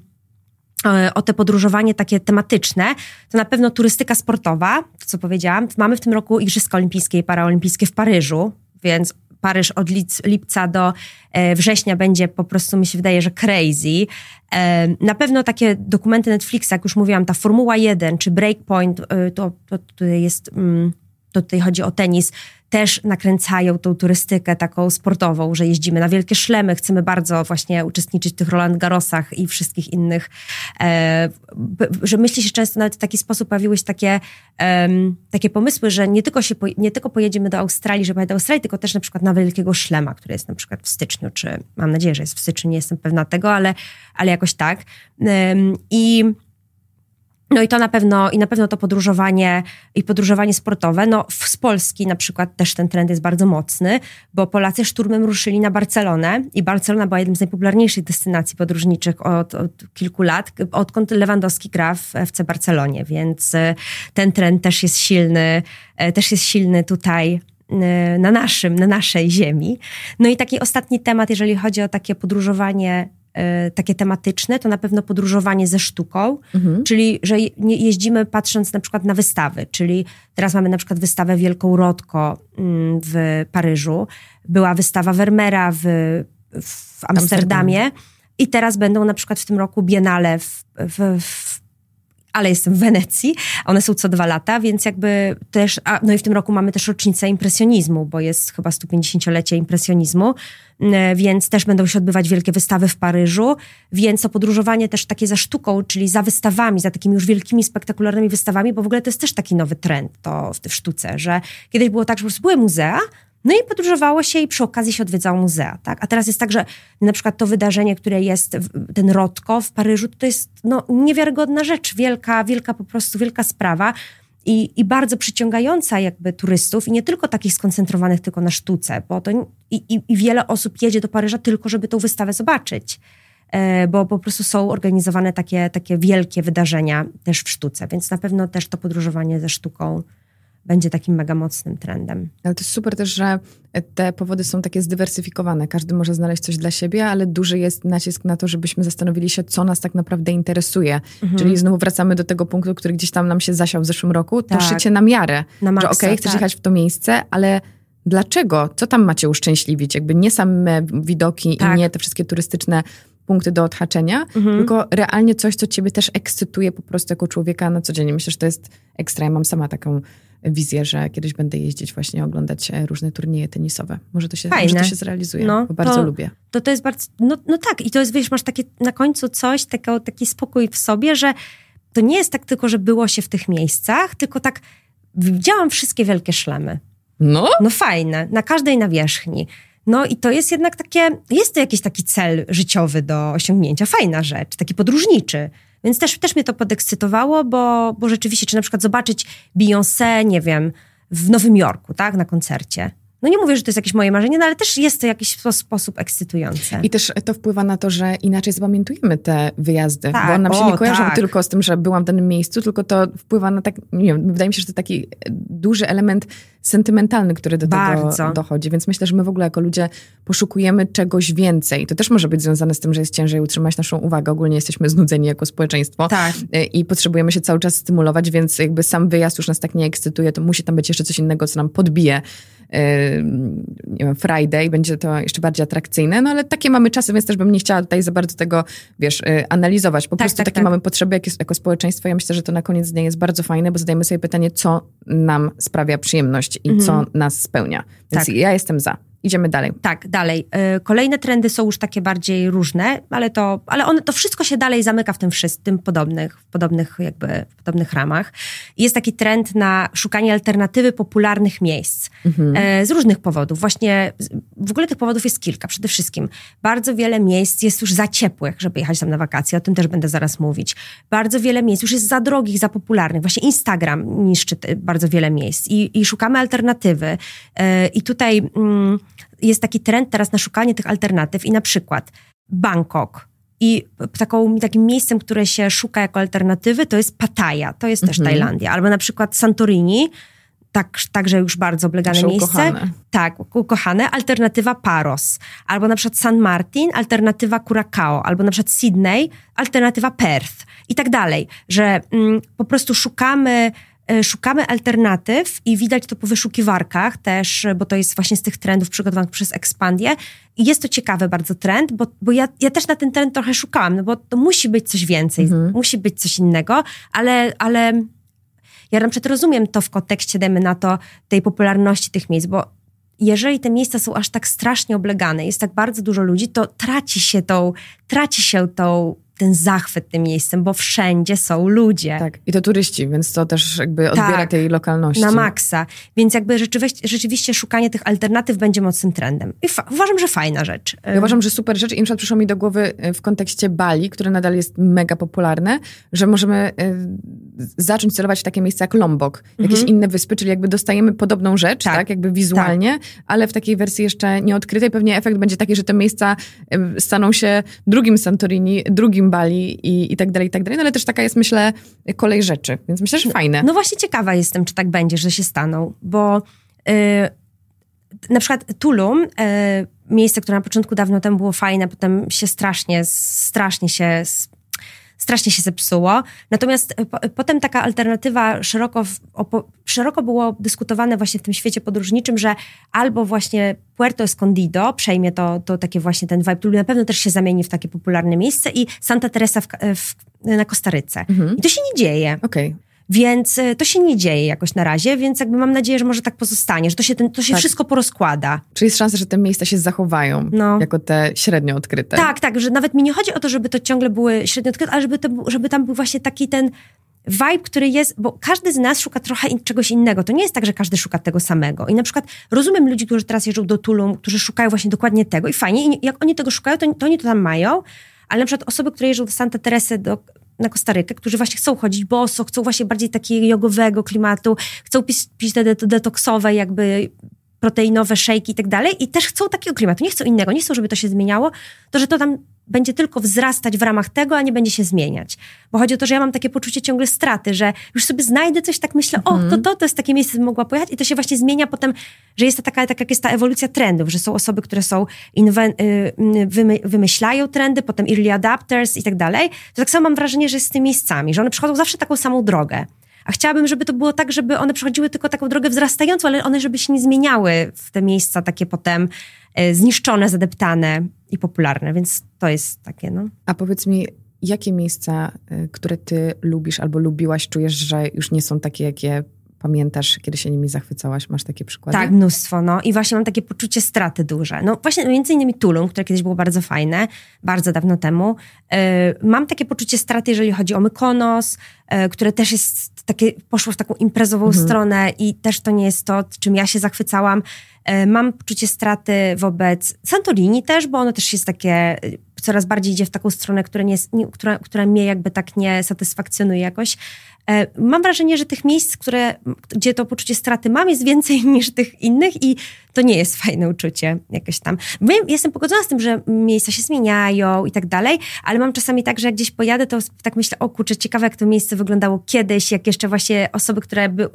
o te podróżowanie takie tematyczne, to na pewno turystyka sportowa, to co powiedziałam. Mamy w tym roku Igrzyska Olimpijskie i Paraolimpijskie w Paryżu, więc Paryż od lipca do e, września będzie po prostu, mi się wydaje, że crazy. E, na pewno takie dokumenty Netflixa, jak już mówiłam, ta Formuła 1 czy Breakpoint, to, to tutaj jest, mm, to tutaj chodzi o tenis, też nakręcają tą turystykę taką sportową, że jeździmy na wielkie szlemy, chcemy bardzo właśnie uczestniczyć w tych Roland Garrosach i wszystkich innych, e, że myśli się często nawet w taki sposób pojawiły się takie, takie pomysły, że nie tylko, się, nie tylko pojedziemy do Australii, żeby do Australii, tylko też na przykład na wielkiego szlema, który jest na przykład w styczniu, czy mam nadzieję, że jest w styczniu, nie jestem pewna tego, ale, ale jakoś tak. I no i to na pewno, i na pewno to podróżowanie i podróżowanie sportowe. No z Polski na przykład też ten trend jest bardzo mocny, bo Polacy szturmem ruszyli na Barcelonę i Barcelona była jednym z najpopularniejszych destynacji podróżniczych od, od kilku lat, odkąd Lewandowski gra w FC Barcelonie, więc e, ten trend też jest silny, e, też jest silny tutaj e, na naszym, na naszej ziemi. No i taki ostatni temat, jeżeli chodzi o takie podróżowanie takie tematyczne, to na pewno podróżowanie ze sztuką, mhm. czyli że jeździmy patrząc na przykład na wystawy, czyli teraz mamy na przykład wystawę Wielką Rodko mm, w Paryżu, była wystawa Vermeera w, w Amsterdamie i teraz będą na przykład w tym roku Biennale w, w, w ale jestem w Wenecji. One są co dwa lata, więc jakby też, a, no i w tym roku mamy też rocznicę impresjonizmu, bo jest chyba 150-lecie impresjonizmu, mm, więc też będą się odbywać wielkie wystawy w Paryżu, więc to podróżowanie też takie za sztuką, czyli za wystawami, za takimi już wielkimi, spektakularnymi wystawami, bo w ogóle to jest też taki nowy trend to w, w sztuce, że kiedyś było tak, że po prostu były muzea, no i podróżowało się i przy okazji się odwiedzało muzea, tak? A teraz jest tak, że na przykład to wydarzenie, które jest, ten Rotko w Paryżu, to jest no, niewiarygodna rzecz, wielka, wielka po prostu, wielka sprawa i, i bardzo przyciągająca jakby turystów i nie tylko takich skoncentrowanych tylko na sztuce, bo to i, i, i wiele osób jedzie do Paryża tylko, żeby tą wystawę zobaczyć e, bo po prostu są organizowane takie, takie wielkie wydarzenia też w sztuce, więc na pewno też to podróżowanie ze sztuką będzie takim mega mocnym trendem. Ale to jest super też, że te powody są takie zdywersyfikowane. Każdy może znaleźć coś dla siebie, ale duży jest nacisk na to, żebyśmy zastanowili się, co nas tak naprawdę interesuje. Mhm. Czyli znowu wracamy do tego punktu, który gdzieś tam nam się zasiał w zeszłym roku. To tak. szycie na miarę. Na maksa, że okej, okay, chcesz tak. jechać w to miejsce, ale dlaczego? Co tam macie uszczęśliwić? Jakby nie same widoki tak. i nie te wszystkie turystyczne punkty do odhaczenia, mhm. tylko realnie coś, co ciebie też ekscytuje po prostu jako człowieka na co dzień. Myślę, że to jest ekstra. Ja mam sama taką wizję, że kiedyś będę jeździć właśnie, oglądać e, różne turnieje tenisowe. Może to się, może to się zrealizuje, no, bo bardzo to, lubię. To, to jest bardzo, no, no tak i to jest, wiesz, masz takie na końcu coś, taki, taki spokój w sobie, że to nie jest tak tylko, że było się w tych miejscach, tylko tak widziałam wszystkie wielkie szlemy. No? No fajne, na każdej nawierzchni. No i to jest jednak takie, jest to jakiś taki cel życiowy do osiągnięcia, fajna rzecz, taki podróżniczy. Więc też, też mnie to podekscytowało, bo, bo rzeczywiście, czy na przykład zobaczyć Beyoncé, nie wiem, w Nowym Jorku, tak, na koncercie no nie mówię, że to jest jakieś moje marzenie, no ale też jest to w jakiś sposób ekscytujące. I też to wpływa na to, że inaczej zapamiętujemy te wyjazdy, tak, bo nam się o, nie kojarzą tak. tylko z tym, że byłam w danym miejscu, tylko to wpływa na tak, nie wiem, wydaje mi się, że to taki duży element sentymentalny, który do Bardzo. tego dochodzi, więc myślę, że my w ogóle jako ludzie poszukujemy czegoś więcej. To też może być związane z tym, że jest ciężej utrzymać naszą uwagę. Ogólnie jesteśmy znudzeni jako społeczeństwo tak. Y, i potrzebujemy się cały czas stymulować, więc jakby sam wyjazd już nas tak nie ekscytuje, to musi tam być jeszcze coś innego, co nam podbije nie wiem, Friday, będzie to jeszcze bardziej atrakcyjne, no ale takie mamy czasy, więc też bym nie chciała tutaj za bardzo tego, wiesz, y, analizować. Po tak, prostu tak, takie tak. mamy potrzeby jak jest, jako społeczeństwo. Ja myślę, że to na koniec dnia jest bardzo fajne, bo zadajemy sobie pytanie, co nam sprawia przyjemność i mhm. co nas spełnia. Więc tak. ja jestem za. Idziemy dalej. Tak, dalej. Y, kolejne trendy są już takie bardziej różne, ale to, ale one, to wszystko się dalej zamyka w tym wszystkim, podobnych, w podobnych jakby, w podobnych ramach. Jest taki trend na szukanie alternatywy popularnych miejsc mhm. E, z różnych powodów. Właśnie w ogóle tych powodów jest kilka. Przede wszystkim bardzo wiele miejsc jest już za ciepłych, żeby jechać tam na wakacje. O tym też będę zaraz mówić. Bardzo wiele miejsc już jest za drogich, za popularnych. Właśnie Instagram niszczy bardzo wiele miejsc i, i szukamy alternatywy. E, I tutaj... Mm, jest taki trend teraz na szukanie tych alternatyw i na przykład Bangkok. I taką, takim miejscem, które się szuka jako alternatywy, to jest Pattaya, to jest też mhm. Tajlandia. Albo na przykład Santorini, tak, także już bardzo oblegane miejsce. Ukochane. Tak, ukochane. Alternatywa Paros. Albo na przykład San Martin, alternatywa Curacao. Albo na przykład Sydney, alternatywa Perth. I tak dalej. Że mm, po prostu szukamy szukamy alternatyw i widać to po wyszukiwarkach też, bo to jest właśnie z tych trendów przygotowanych przez Expandię. I jest to ciekawy bardzo trend, bo, bo ja, ja też na ten trend trochę szukałam, no bo to musi być coś więcej, mhm. musi być coś innego, ale, ale ja na przykład rozumiem to w kontekście, dajmy na to, tej popularności tych miejsc, bo jeżeli te miejsca są aż tak strasznie oblegane, jest tak bardzo dużo ludzi, to traci się tą, traci się tą ten zachwyt tym miejscem, bo wszędzie są ludzie. Tak, i to turyści, więc to też jakby odbiera tak, tej lokalności. na maksa. Więc jakby rzeczywiście, rzeczywiście szukanie tych alternatyw będzie mocnym trendem. I uważam, że fajna rzecz. Ja uważam, że super rzecz i na przykład przyszło mi do głowy y, w kontekście Bali, które nadal jest mega popularne, że możemy y, zacząć celować w takie miejsca jak Lombok, jakieś mhm. inne wyspy, czyli jakby dostajemy podobną rzecz, tak, tak jakby wizualnie, tak. ale w takiej wersji jeszcze nieodkrytej. Pewnie efekt będzie taki, że te miejsca y, staną się drugim Santorini, drugim Bali i, i tak dalej, i tak dalej. No ale też taka jest, myślę, kolej rzeczy. Więc myślę, że fajne. No właśnie ciekawa jestem, czy tak będzie, że się staną, bo yy, na przykład Tulum, yy, miejsce, które na początku dawno temu było fajne, potem się strasznie, strasznie się strasznie się zepsuło. Natomiast po, potem taka alternatywa szeroko, opo, szeroko było dyskutowane właśnie w tym świecie podróżniczym, że albo właśnie Puerto Escondido przejmie to, to takie właśnie ten vibe, który na pewno też się zamieni w takie popularne miejsce i Santa Teresa w, w, na Kostaryce. Mhm. I to się nie dzieje. Okej. Okay. Więc e, to się nie dzieje jakoś na razie, więc jakby mam nadzieję, że może tak pozostanie, że to się, ten, to się tak. wszystko porozkłada. Czy jest szansa, że te miejsca się zachowają no. jako te średnio odkryte? Tak, tak, że nawet mi nie chodzi o to, żeby to ciągle były średnio odkryte, ale żeby, to, żeby tam był właśnie taki ten vibe, który jest, bo każdy z nas szuka trochę in, czegoś innego. To nie jest tak, że każdy szuka tego samego. I na przykład rozumiem ludzi, którzy teraz jeżdżą do Tulum, którzy szukają właśnie dokładnie tego i fajnie, i jak oni tego szukają, to, to oni to tam mają, ale na przykład osoby, które jeżdżą do Santa Teresy, do na Kostarykę, którzy właśnie chcą chodzić boso, chcą właśnie bardziej takiego jogowego klimatu, chcą pić, pić te detoksowe jakby proteinowe szejki i tak dalej i też chcą takiego klimatu, nie chcą innego, nie chcą, żeby to się zmieniało, to że to tam będzie tylko wzrastać w ramach tego, a nie będzie się zmieniać. Bo chodzi o to, że ja mam takie poczucie ciągle straty, że już sobie znajdę coś, tak myślę, o, to, mhm. to, to jest takie miejsce, bym mogła pojechać i to się właśnie zmienia potem, że jest to taka, tak jak jest ta ewolucja trendów, że są osoby, które są inwen- y, wymy wymyślają trendy, potem early adapters i tak dalej. To tak samo mam wrażenie, że jest z tymi miejscami, że one przechodzą zawsze taką samą drogę. A chciałabym, żeby to było tak, żeby one przechodziły tylko taką drogę wzrastającą, ale one żeby się nie zmieniały w te miejsca takie potem e, zniszczone, zadeptane i popularne, więc to jest takie, no. A powiedz mi, jakie miejsca, e, które ty lubisz albo lubiłaś, czujesz, że już nie są takie, jakie pamiętasz, kiedy się nimi zachwycałaś? Masz takie przykłady? Tak, mnóstwo. No. I właśnie mam takie poczucie straty duże. No właśnie między innymi Tulum, które kiedyś było bardzo fajne, bardzo dawno temu. Yy, mam takie poczucie straty, jeżeli chodzi o Mykonos, yy, które też jest takie, poszło w taką imprezową mhm. stronę i też to nie jest to, czym ja się zachwycałam. Yy, mam poczucie straty wobec Santorini też, bo ono też jest takie coraz bardziej idzie w taką stronę, która, nie, nie, która, która mnie jakby tak nie satysfakcjonuje jakoś. E, mam wrażenie, że tych miejsc, które, gdzie to poczucie straty mam, jest więcej <laughs> niż tych innych i to nie jest fajne uczucie jakieś tam. Jestem pogodzona z tym, że miejsca się zmieniają i tak dalej, ale mam czasami tak, że jak gdzieś pojadę, to tak myślę, o kurczę, ciekawe jak to miejsce wyglądało kiedyś, jak jeszcze właśnie osoby, które by,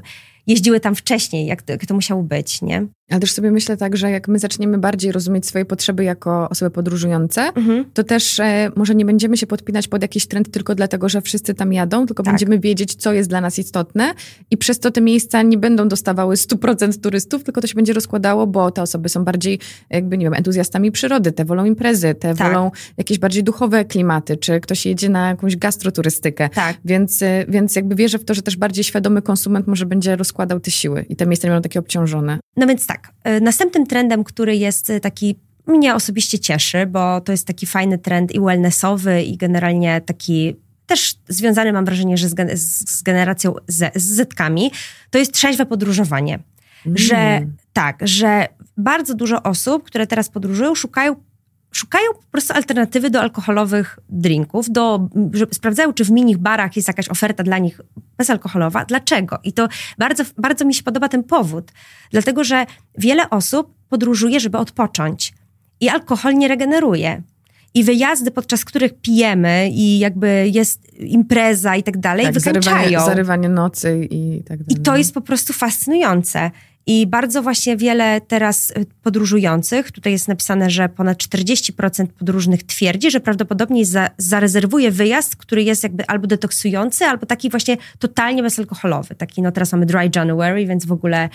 jeździły tam wcześniej, jak to, jak to musiało być, nie? Ale też sobie myślę tak, że jak my zaczniemy bardziej rozumieć swoje potrzeby jako osoby podróżujące, mhm. to też e, może nie będziemy się podpinać pod jakiś trend tylko dlatego, że wszyscy tam jadą, tylko tak. będziemy wiedzieć, co jest dla nas istotne i przez to te miejsca nie będą dostawały 100% turystów, tylko to się będzie rozkładało, bo te osoby są bardziej jakby, nie wiem, entuzjastami przyrody, te wolą imprezy, te tak. wolą jakieś bardziej duchowe klimaty, czy ktoś jedzie na jakąś gastroturystykę. Tak. Więc, e, więc jakby wierzę w to, że też bardziej świadomy konsument może będzie rozkładał te siły i te miejsca nie będą takie obciążone. No więc tak, e, następnym trendem, który jest e, taki mnie osobiście cieszy, bo to jest taki fajny trend i wellnessowy i generalnie taki też związany mam wrażenie, że z, z generacją Z, z Zetkami, to jest trzeźwe podróżowanie. Mm. Że tak, że bardzo dużo osób, które teraz podróżują, szukają szukają po prostu alternatywy do alkoholowych drinków, do, sprawdzają, czy w mini barach jest jakaś oferta dla nich bezalkoholowa. Dlaczego? I to bardzo, bardzo mi się podoba ten powód. Dlatego, że wiele osób podróżuje, żeby odpocząć. I alkohol nie regeneruje. I wyjazdy, podczas których pijemy i jakby jest impreza i tak dalej, tak, wykańczają. Zarywanie, zarywanie nocy i tak dalej. I to jest po prostu fascynujące. I bardzo właśnie wiele teraz y, podróżujących, tutaj jest napisane, że ponad 40% podróżnych twierdzi, że prawdopodobnie za, zarezerwuje wyjazd, który jest jakby albo detoksujący, albo taki właśnie totalnie bezalkoholowy. Taki, no teraz mamy Dry January, więc w ogóle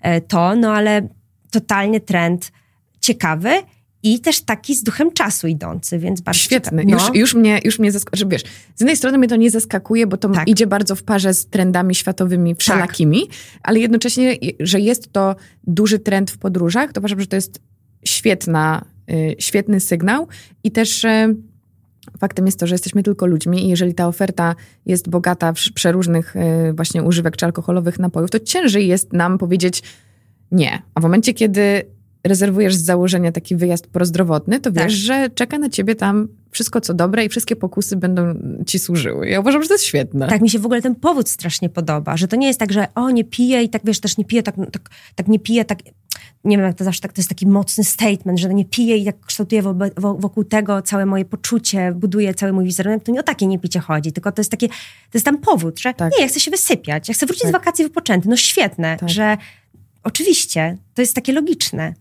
e, to, no ale totalnie trend ciekawy i też taki z duchem czasu idący, więc bardzo Świetny. No. Już, już mnie, już mnie zaskakuje. Wiesz, z jednej strony mnie to nie zaskakuje, bo to tak. idzie bardzo w parze z trendami światowymi wszelakimi, tak. ale jednocześnie, że jest to duży trend w podróżach, to uważam, że to jest świetna, y, świetny sygnał i też... Y, faktem jest to, że jesteśmy tylko ludźmi i jeżeli ta oferta jest bogata w przeróżnych y, właśnie używek czy alkoholowych napojów, to ciężej jest nam powiedzieć nie. A w momencie, kiedy rezerwujesz z założenia taki wyjazd prozdrowotny, to wiesz, tak. że czeka na ciebie tam wszystko co dobre i wszystkie pokusy będą ci służyły. Ja uważam, że to jest świetne. Tak, mi się w ogóle ten powód strasznie podoba, że to nie jest tak, że o, nie piję i tak, wiesz, też nie piję, tak, tak, tak nie piję, tak nie wiem, jak to zawsze tak, to jest taki mocny statement, że nie piję i tak kształtuję wokół tego całe moje poczucie, buduję cały mój wizerunek, to nie o takie nie picie chodzi, tylko to jest takie, to jest tam powód, że tak. nie, ja chcę się wysypiać, ja chcę wrócić tak. z wakacji wypoczęty, no świetne, tak. że oczywiście, to jest takie logiczne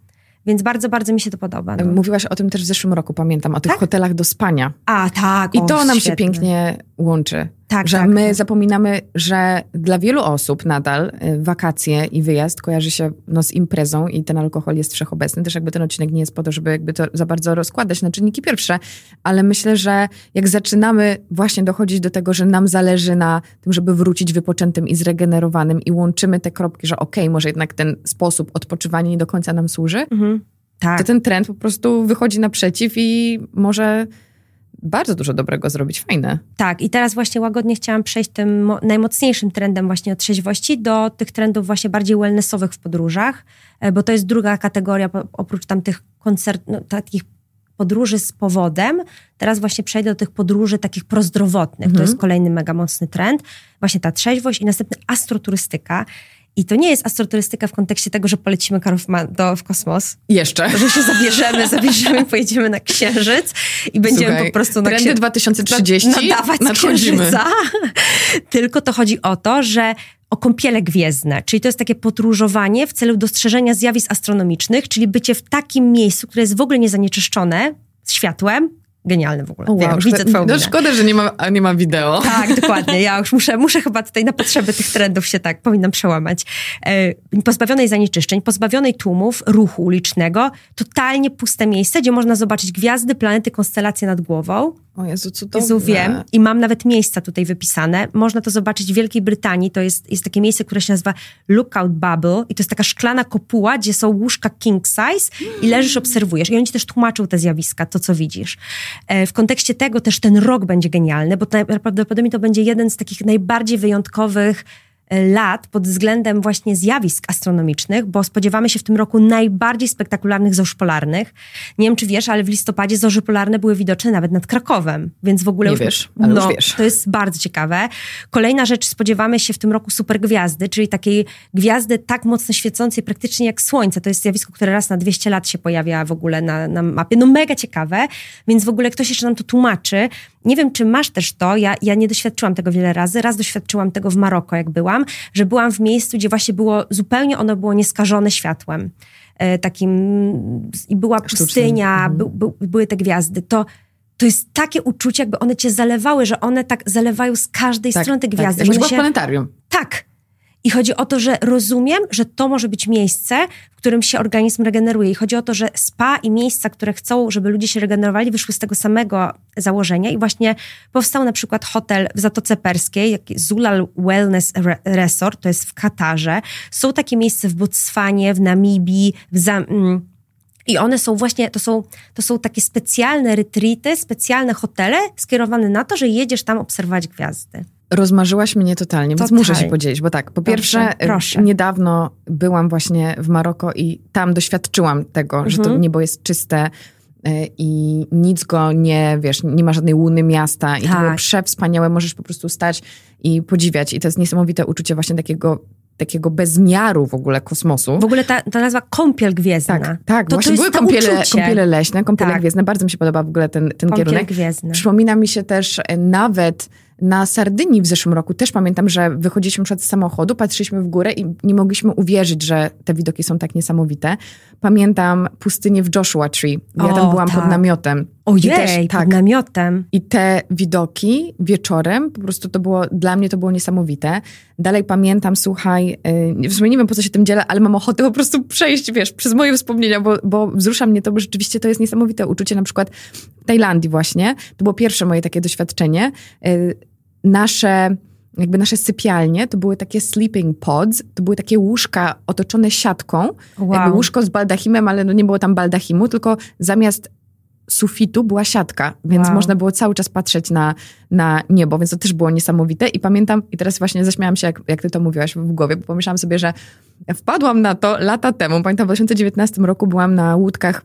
Więc bardzo, bardzo mi się to podoba. No. Mówiłaś o tym też w zeszłym roku, pamiętam, o tych Tak? hotelach do spania. A, tak. I o, to nam się pięknie łączy. Tak, że tak. my zapominamy, że dla wielu osób nadal y, wakacje i wyjazd kojarzy się no, z imprezą i ten alkohol jest wszechobecny. Też jakby ten odcinek nie jest po to, żeby jakby to za bardzo rozkładać na czynniki pierwsze, ale myślę, że jak zaczynamy właśnie dochodzić do tego, że nam zależy na tym, żeby wrócić wypoczętym i zregenerowanym i łączymy te kropki, że okej, może jednak ten sposób odpoczywania nie do końca nam służy, Mhm. Tak. to ten trend po prostu wychodzi naprzeciw i może bardzo dużo dobrego zrobić. Fajne. Tak, i teraz właśnie łagodnie chciałam przejść tym mo- najmocniejszym trendem właśnie od trzeźwości do tych trendów właśnie bardziej wellnessowych w podróżach, e, bo to jest druga kategoria, oprócz tamtych koncert, no, takich podróży z powodem, teraz właśnie przejdę do tych podróży takich prozdrowotnych. To jest kolejny mega mocny trend. Właśnie ta trzeźwość i następny astroturystyka. I to nie jest astroturystyka w kontekście tego, że polecimy Karów ma- do, w kosmos, Jeszcze. że się zabierzemy, zabierzemy, <laughs> pojedziemy na Księżyc i będziemy Słuchaj, po prostu na trendy księ- 2030 nadawać z nadchodzimy. Księżyca. <laughs> Tylko to chodzi o to, że o kąpiele gwiezdne, czyli to jest takie podróżowanie w celu dostrzeżenia zjawisk astronomicznych, czyli bycie w takim miejscu, które jest w ogóle niezanieczyszczone światłem. Genialne w ogóle. Wow, widzę twoją no szkoda, że nie ma, nie ma wideo. <laughs> Tak, dokładnie. Ja już muszę, muszę chyba tutaj na potrzeby tych trendów się tak powinnam przełamać. E, pozbawionej zanieczyszczeń, pozbawionej tłumów, ruchu ulicznego, totalnie puste miejsce, gdzie można zobaczyć gwiazdy, planety, konstelacje nad głową. O Jezu, cudowne. Jezu, wiem. I mam nawet miejsca tutaj wypisane. Można to zobaczyć w Wielkiej Brytanii. To jest, jest takie miejsce, które się nazywa Lookout Bubble i to jest taka szklana kopuła, gdzie są łóżka king size i leżysz, obserwujesz. I oni ci też tłumaczą te zjawiska, to co widzisz. E, w kontekście tego też ten rok będzie genialny, bo prawdopodobnie to będzie jeden z takich najbardziej wyjątkowych lat pod względem właśnie zjawisk astronomicznych, bo spodziewamy się w tym roku najbardziej spektakularnych zorz polarnych. Nie wiem, czy wiesz, ale w listopadzie zorze polarne były widoczne nawet nad Krakowem, więc w ogóle Nie już, wiesz, ale no, wiesz. to jest bardzo ciekawe. Kolejna rzecz, spodziewamy się w tym roku supergwiazdy, czyli takiej gwiazdy tak mocno świecącej praktycznie jak Słońce. To jest zjawisko, które raz na 200 lat się pojawia w ogóle na, na mapie. No mega ciekawe, więc w ogóle ktoś jeszcze nam to tłumaczy. Nie wiem, czy masz też to, ja, ja nie doświadczyłam tego wiele razy. Raz doświadczyłam tego w Maroko, jak byłam, że byłam w miejscu, gdzie właśnie było, zupełnie ono było nieskażone światłem. E, takim, i była pustynia, by, by, były te gwiazdy. To to jest takie uczucie, jakby one cię zalewały, że one tak zalewają z każdej strony te gwiazdy. Tak, że była w się... planetarium. Tak. I chodzi o to, że rozumiem, że to może być miejsce, w którym się organizm regeneruje. I chodzi o to, że spa i miejsca, które chcą, żeby ludzie się regenerowali, wyszły z tego samego założenia. I właśnie powstał na przykład hotel w Zatoce Perskiej, Zulal Wellness Re- Resort, to jest w Katarze. Są takie miejsca w Botswanie, w Namibii, w Zam... mm, I one są właśnie, to są, to są takie specjalne retreaty, specjalne hotele skierowane na to, że jedziesz tam obserwować gwiazdy. Rozmarzyłaś mnie totalnie, więc Totalnie. muszę się podzielić, bo tak, po Dobrze, pierwsze, proszę. y, niedawno byłam właśnie w Maroko i tam doświadczyłam tego, że to Mhm. niebo jest czyste y, i nic go nie, wiesz, nie ma żadnej łuny miasta i to Tak. było przewspaniałe, możesz po prostu stać i podziwiać i to jest niesamowite uczucie właśnie takiego takiego bezmiaru w ogóle kosmosu. W ogóle ta, ta nazwa kąpiel gwiezdna. Tak, tak. To, właśnie to były to kąpiele, uczucie. kąpiele leśne, kąpiele Tak. gwiezdne. Bardzo mi się podoba w ogóle ten, ten Kąpiel kierunek. gwiezdny. Przypomina mi się też e, nawet na Sardynii w zeszłym roku. Też pamiętam, że wychodziliśmy przed samochodu, patrzyliśmy w górę i nie mogliśmy uwierzyć, że te widoki są tak niesamowite. Pamiętam pustynię w Joshua Tree. Ja O, tam byłam tak. pod namiotem. I Ojej, pod tak, namiotem. i te widoki wieczorem, po prostu to było, dla mnie to było niesamowite. Dalej pamiętam, słuchaj, yy, w sumie nie wiem po co się tym dzielę, ale mam ochotę po prostu przejść, wiesz, przez moje wspomnienia, bo, bo wzrusza mnie to, bo rzeczywiście to jest niesamowite uczucie. Na przykład w Tajlandii właśnie, to było pierwsze moje takie doświadczenie. Yy, nasze jakby nasze sypialnie, to były takie sleeping pods, to były takie łóżka otoczone siatką, Wow. jakby łóżko z baldachimem, ale no nie było tam baldachimu, tylko zamiast sufitu była siatka, więc Wow. można było cały czas patrzeć na, na niebo, więc to też było niesamowite. I pamiętam, i teraz właśnie zaśmiałam się, jak, jak ty to mówiłaś w głowie, bo pomyślałam sobie, że wpadłam na to lata temu. Pamiętam, w 2019 roku byłam na łódkach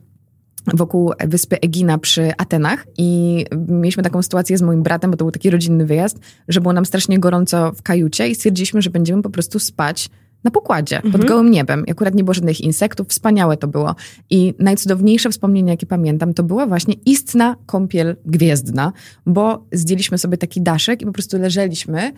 wokół wyspy Egina przy Atenach i mieliśmy taką sytuację z moim bratem, bo to był taki rodzinny wyjazd, że było nam strasznie gorąco w kajucie i stwierdziliśmy, że będziemy po prostu spać na pokładzie, pod gołym niebem. I akurat nie było żadnych insektów, wspaniałe to było. I najcudowniejsze wspomnienie, jakie pamiętam, to była właśnie istna kąpiel gwiezdna, bo zdjęliśmy sobie taki daszek i po prostu leżeliśmy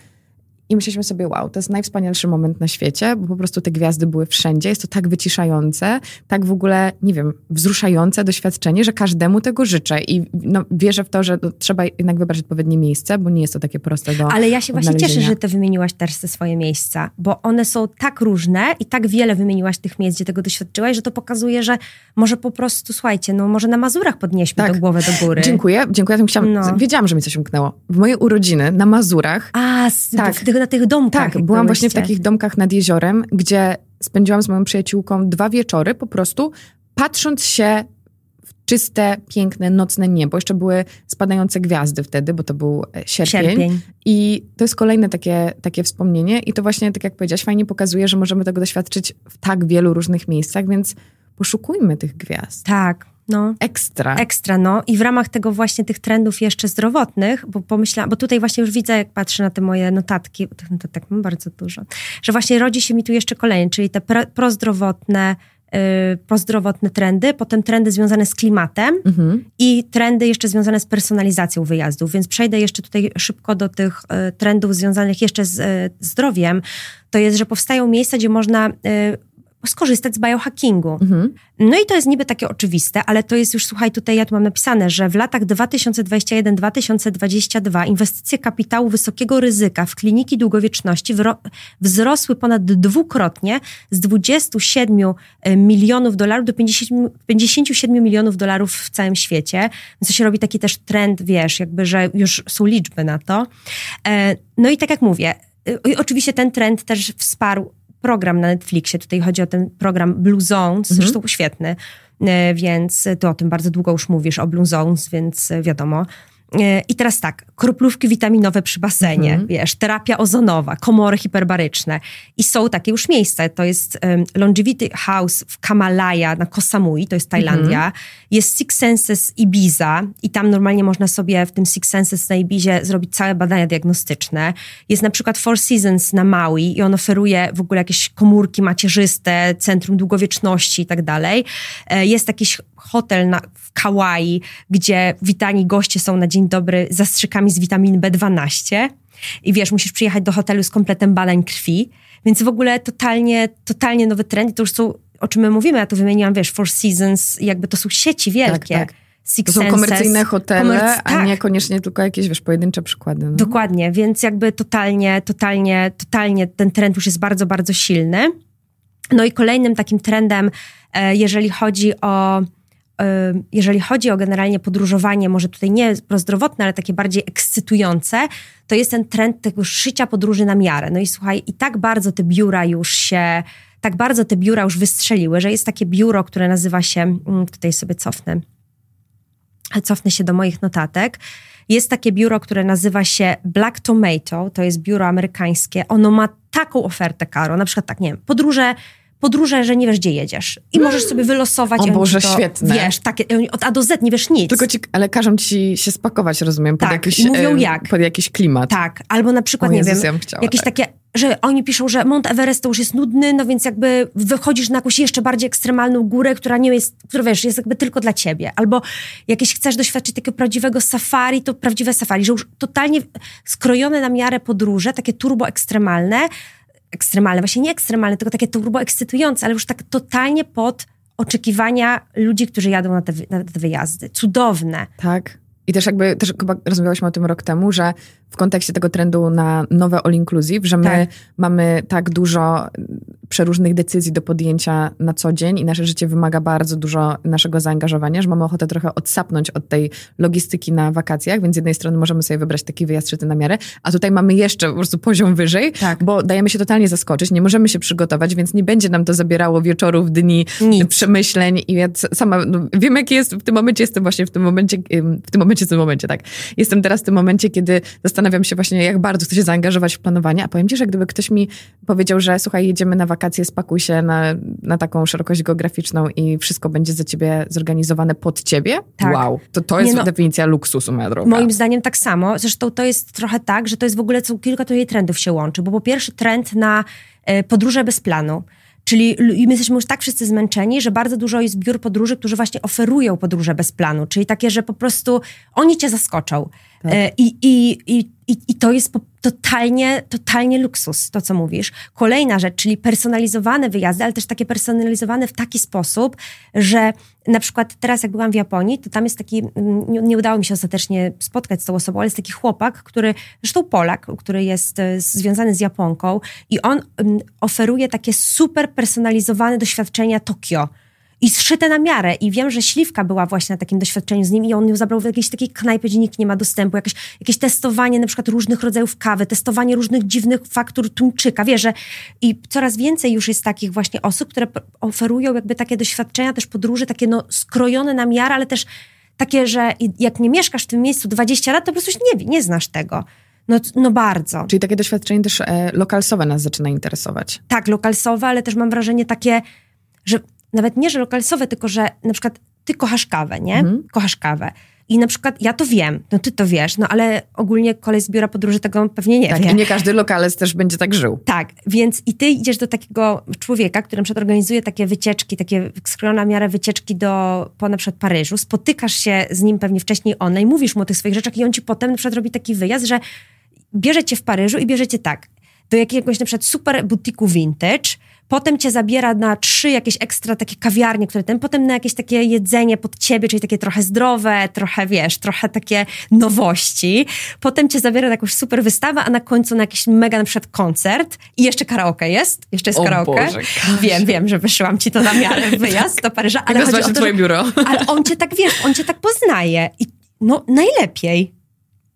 I myśleliśmy sobie, wow, to jest najwspanialszy moment na świecie, bo po prostu te gwiazdy były wszędzie. Jest to tak wyciszające, tak w ogóle, nie wiem, wzruszające doświadczenie, że każdemu tego życzę. I no, wierzę w to, że trzeba jednak wybrać odpowiednie miejsce, bo nie jest to takie proste do Ale ja się właśnie cieszę, że ty wymieniłaś też te swoje miejsca, bo one są tak różne i tak wiele wymieniłaś tych miejsc, gdzie tego doświadczyłaś, że to pokazuje, że może po prostu, słuchajcie, no może na Mazurach podnieśmy tak. tę głowę do góry. Dziękuję, dziękuję. Ja chciałam, no. Wiedziałam, że mi coś umknęło. W moje urodziny na Mazurach. A, tak, w, na tych domkach. Tak, byłam właśnie w takich domkach nad jeziorem, gdzie spędziłam z moją przyjaciółką dwa wieczory po prostu patrząc się w czyste, piękne, nocne niebo. Jeszcze były spadające gwiazdy wtedy, bo to był e, sierpień. sierpień. I to jest kolejne takie, takie wspomnienie i to właśnie, tak jak powiedziałaś, fajnie pokazuje, że możemy tego doświadczyć w tak wielu różnych miejscach, więc poszukujmy tych gwiazd. Tak, no. Ekstra. Ekstra, no. I w ramach tego właśnie tych trendów jeszcze zdrowotnych, bo pomyślałam, bo tutaj właśnie już widzę, jak patrzę na te moje notatki, tych notatek mam bardzo dużo, że właśnie rodzi się mi tu jeszcze kolejny, czyli te prozdrowotne, yy, prozdrowotne trendy, potem trendy związane z klimatem mhm. i trendy jeszcze związane z personalizacją wyjazdów. Więc przejdę jeszcze tutaj szybko do tych y, trendów związanych jeszcze z y, zdrowiem. To jest, że powstają miejsca, gdzie można y, skorzystać z biohackingu. Mhm. No i to jest niby takie oczywiste, ale to jest już, słuchaj, tutaj ja tu mam napisane, że w latach 2021-2022 inwestycje kapitału wysokiego ryzyka w kliniki długowieczności wzrosły ponad dwukrotnie z 27 e, milionów dolarów do 50, 57 milionów dolarów w całym świecie. To się robi taki też trend, wiesz, jakby, że już są liczby na to. E, no i tak jak mówię, e, oczywiście ten trend też wsparł program na Netflixie. Tutaj chodzi o ten program Blue Zones, mhm. zresztą świetny, e, więc ty o tym bardzo długo już mówisz, o Blue Zones, więc wiadomo. E, I teraz tak, kroplówki witaminowe przy basenie, mhm. wiesz, terapia ozonowa, komory hiperbaryczne. I są takie już miejsca. To jest um, Longevity House w Kamalaya na Koh Samui, to jest Tajlandia. Mhm. Jest Six Senses Ibiza i tam normalnie można sobie w tym Six Senses na Ibizie zrobić całe badania diagnostyczne. Jest na przykład Four Seasons na Maui i on oferuje w ogóle jakieś komórki macierzyste, centrum długowieczności i tak dalej. E, jest jakiś hotel na, w Kauai, gdzie witani goście są na dzień dobry zastrzykami z witamin B12 i wiesz, musisz przyjechać do hotelu z kompletem badań krwi, więc w ogóle totalnie, totalnie nowy trend i to już są, o czym my mówimy, ja to wymieniłam, wiesz, Four Seasons, jakby to są sieci wielkie. Tak, tak. Six to są komercyjne hotele, Komerc a tak. niekoniecznie tylko jakieś, wiesz, pojedyncze przykłady. No. Dokładnie, więc jakby totalnie, totalnie, totalnie ten trend już jest bardzo, bardzo silny. No i kolejnym takim trendem, e, jeżeli chodzi o jeżeli chodzi o generalnie podróżowanie, może tutaj nie prozdrowotne, ale takie bardziej ekscytujące, to jest ten trend tego szycia podróży na miarę. No i słuchaj, i tak bardzo te biura już się, tak bardzo te biura już wystrzeliły, że jest takie biuro, które nazywa się, mm, tutaj sobie cofnę, cofnę się do moich notatek, jest takie biuro, które nazywa się Black Tomato, to jest biuro amerykańskie. Ono ma taką ofertę, Karo, na przykład tak, nie wiem, podróże podróże, że nie wiesz, gdzie jedziesz. I możesz sobie wylosować. O Boże, to, świetne. Wiesz, takie, od A do Z nie wiesz nic. Tylko ci, ale każą ci się spakować, rozumiem, pod, tak, jakiś, mówią jak. pod jakiś klimat. Tak, albo na przykład, o nie Jezus, wiem, ja jakieś tak. takie że oni piszą, że Mount Everest to już jest nudny, no więc jakby wychodzisz na jakąś jeszcze bardziej ekstremalną górę, która nie jest, która wiesz, jest jakby tylko dla ciebie. Albo jakieś chcesz doświadczyć takiego prawdziwego safari, to prawdziwe safari, że już totalnie skrojone na miarę podróże, takie turbo ekstremalne, ekstremalne, właśnie nie ekstremalne, tylko takie turbo ekscytujące, ale już tak totalnie pod oczekiwania ludzi, którzy jadą na te, na te wyjazdy. Cudowne. Tak. I też jakby, też chyba rozmawiałyśmy o tym rok temu, że w kontekście tego trendu na nowe all inclusive, że my tak. mamy tak dużo przeróżnych decyzji do podjęcia na co dzień i nasze życie wymaga bardzo dużo naszego zaangażowania, że mamy ochotę trochę odsapnąć od tej logistyki na wakacjach, więc z jednej strony możemy sobie wybrać taki wyjazd szyty na miarę, a tutaj mamy jeszcze po prostu poziom wyżej, tak. bo dajemy się totalnie zaskoczyć, nie możemy się przygotować, więc nie będzie nam to zabierało wieczorów, dni, Nic. przemyśleń i ja sama no, wiem, jaki jest w tym momencie, jestem właśnie w tym momencie, w tym momencie, w tym momencie, tak. Jestem teraz w tym momencie, kiedy zastanawiam się właśnie, jak bardzo chcę się zaangażować w planowanie, a powiem ci, że gdyby ktoś mi powiedział, że słuchaj, jedziemy na wakacje spakuj się na, na taką szerokość geograficzną i wszystko będzie za ciebie zorganizowane pod ciebie. Tak. Wow, to, to jest no, definicja luksusu, moja droga. Moim zdaniem tak samo. Zresztą to jest trochę tak, że to jest w ogóle co, kilka tutaj trendów się łączy, bo po pierwsze trend na e, podróże bez planu. Czyli my jesteśmy już tak wszyscy zmęczeni, że bardzo dużo jest biur podróży, którzy właśnie oferują podróże bez planu. Czyli takie, że po prostu oni cię zaskoczą. Tak. E, I, i, i, i, to jest totalnie, totalnie luksus, to co mówisz. Kolejna rzecz, czyli personalizowane wyjazdy, ale też takie personalizowane w taki sposób, że na przykład teraz jak byłam w Japonii, to tam jest taki, mm, nie, nie udało mi się ostatecznie spotkać z tą osobą, ale jest taki chłopak, który, zresztą Polak, który jest e, związany z Japonką i on um, oferuje takie super personalizowane doświadczenia Tokio i zszyte na miarę. I wiem, że Śliwka była właśnie na takim doświadczeniu z nim i on ją zabrał w jakiejś takiej knajpie, gdzie nikt nie ma dostępu. Jakieś, jakieś testowanie na przykład różnych rodzajów kawy, testowanie różnych dziwnych faktur tuńczyka. Wiesz, że i coraz więcej już jest takich właśnie osób, które oferują jakby takie doświadczenia, też podróży, takie no skrojone na miarę, ale też takie, że jak nie mieszkasz w tym miejscu 20 lat, to po prostu nie, nie znasz tego. No, no bardzo. Czyli takie doświadczenie też e, lokalsowe nas zaczyna interesować. Tak, lokalsowe, ale też mam wrażenie takie, że nawet nie, że lokalsowe, tylko że na przykład ty kochasz kawę, nie? Mhm. Kochasz kawę. I na przykład ja to wiem, no ty to wiesz, no ale ogólnie kolej z biura podróży tego pewnie nie tak, wie. i nie każdy lokales też będzie tak żył. Tak, więc i ty idziesz do takiego człowieka, który na przykład organizuje takie wycieczki, takie skrojone miarę wycieczki do, po na przykład Paryżu, spotykasz się z nim pewnie wcześniej online, mówisz mu o tych swoich rzeczach i on ci potem na przykład robi taki wyjazd, że bierze cię w Paryżu i bierzecie tak, do jakiegoś na przykład super butiku vintage, potem cię zabiera na trzy jakieś ekstra takie kawiarnie, które ten, potem na jakieś takie jedzenie pod ciebie, czyli takie trochę zdrowe, trochę wiesz, trochę takie nowości. Potem cię zabiera na jakąś super wystawę, a na końcu na jakiś mega na przykład koncert i jeszcze karaoke jest. Jeszcze jest o karaoke. Boże, wiem, wiem, że wyszyłam ci to na miarę wyjazd do Paryża, ale chodzi o to, twoje biuro. Ale on cię tak, wiesz, on cię tak poznaje i no najlepiej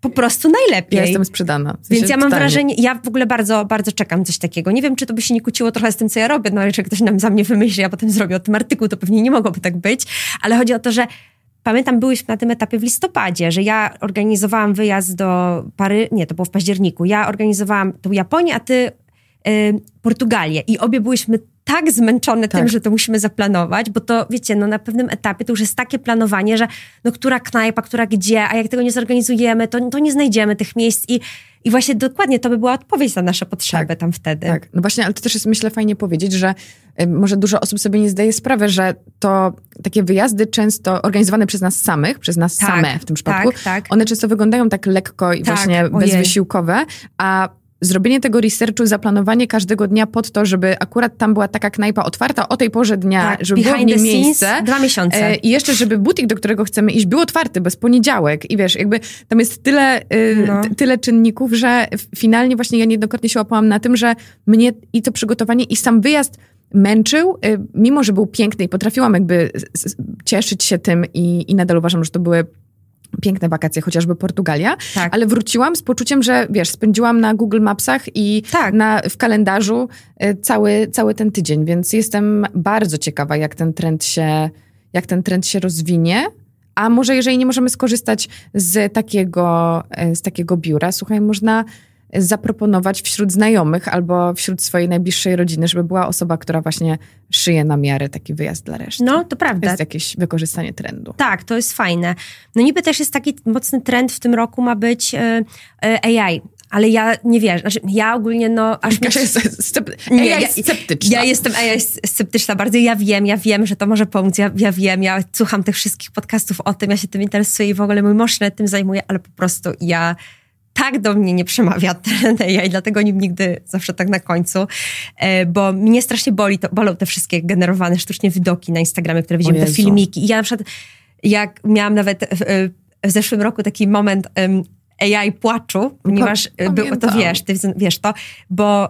po prostu najlepiej. Ja jestem sprzedana. W sensie Więc ja mam totalnie. wrażenie, ja w ogóle bardzo, bardzo czekam coś takiego. Nie wiem, czy to by się nie kłóciło trochę z tym, co ja robię, no ale ktoś nam za mnie wymyśli, a potem zrobię o tym artykuł, to pewnie nie mogłoby tak być, ale chodzi o to, że pamiętam, byłyśmy na tym etapie w listopadzie, że ja organizowałam wyjazd do Pary, nie, to było w październiku, ja organizowałam tą Japonię, a ty y, Portugalię i obie byłyśmy tak zmęczone tak. tym, że to musimy zaplanować, bo to, wiecie, no na pewnym etapie to już jest takie planowanie, że no która knajpa, która gdzie, a jak tego nie zorganizujemy, to, to nie znajdziemy tych miejsc i i właśnie dokładnie to by była odpowiedź na nasze potrzeby tak, tam wtedy. Tak, no właśnie, ale to też jest myślę fajnie powiedzieć, że y, może dużo osób sobie nie zdaje sprawy, że to takie wyjazdy często organizowane przez nas samych, przez nas tak, same w tym przypadku, tak, tak. one często wyglądają tak lekko i tak, właśnie bezwysiłkowe, a zrobienie tego researchu, zaplanowanie każdego dnia pod to, żeby akurat tam była taka knajpa otwarta o tej porze dnia, tak, żeby było w niej miejsce. Dwa miesiące. E, I jeszcze, żeby butik, do którego chcemy iść, był otwarty bez poniedziałek. I wiesz, jakby tam jest tyle, y, no. tyle czynników, że finalnie właśnie ja niejednokrotnie się łapałam na tym, że mnie i to przygotowanie, i sam wyjazd męczył, y, mimo że był piękny i potrafiłam jakby cieszyć się tym i, i nadal uważam, że to były piękne wakacje, chociażby Portugalia, tak. ale wróciłam z poczuciem, że wiesz, spędziłam na Google Mapsach i tak. na, w kalendarzu y, cały, cały ten tydzień, więc jestem bardzo ciekawa, jak ten trend się, jak ten trend się rozwinie. A może jeżeli nie możemy skorzystać z takiego, y, z takiego biura, słuchaj, można zaproponować wśród znajomych albo wśród swojej najbliższej rodziny, żeby była osoba, która właśnie szyje na miarę taki wyjazd dla reszty. No, to prawda. To jest jakieś wykorzystanie trendu. Tak, to jest fajne. No niby też jest taki mocny trend w tym roku ma być e, e, AI, ale ja nie wierzę. Znaczy, ja ogólnie, no... Aż Kasia jest scepty- nie, ja, sceptyczna. Ja jestem AI sceptyczna bardzo. Ja wiem, ja wiem, że to może pomóc. Ja, ja wiem, ja słucham tych wszystkich podcastów o tym, ja się tym interesuję i w ogóle mój mąż się tym zajmuje, ale po prostu ja tak do mnie nie przemawia <laughs> ten AI, dlatego nim nigdy zawsze tak na końcu, e, bo mnie strasznie boli to, bolą te wszystkie generowane sztucznie widoki na Instagramie, które widzimy, te filmiki. I ja na przykład, jak miałam nawet w, w zeszłym roku taki moment AI płaczu, ponieważ był, to wiesz, ty wiesz to, bo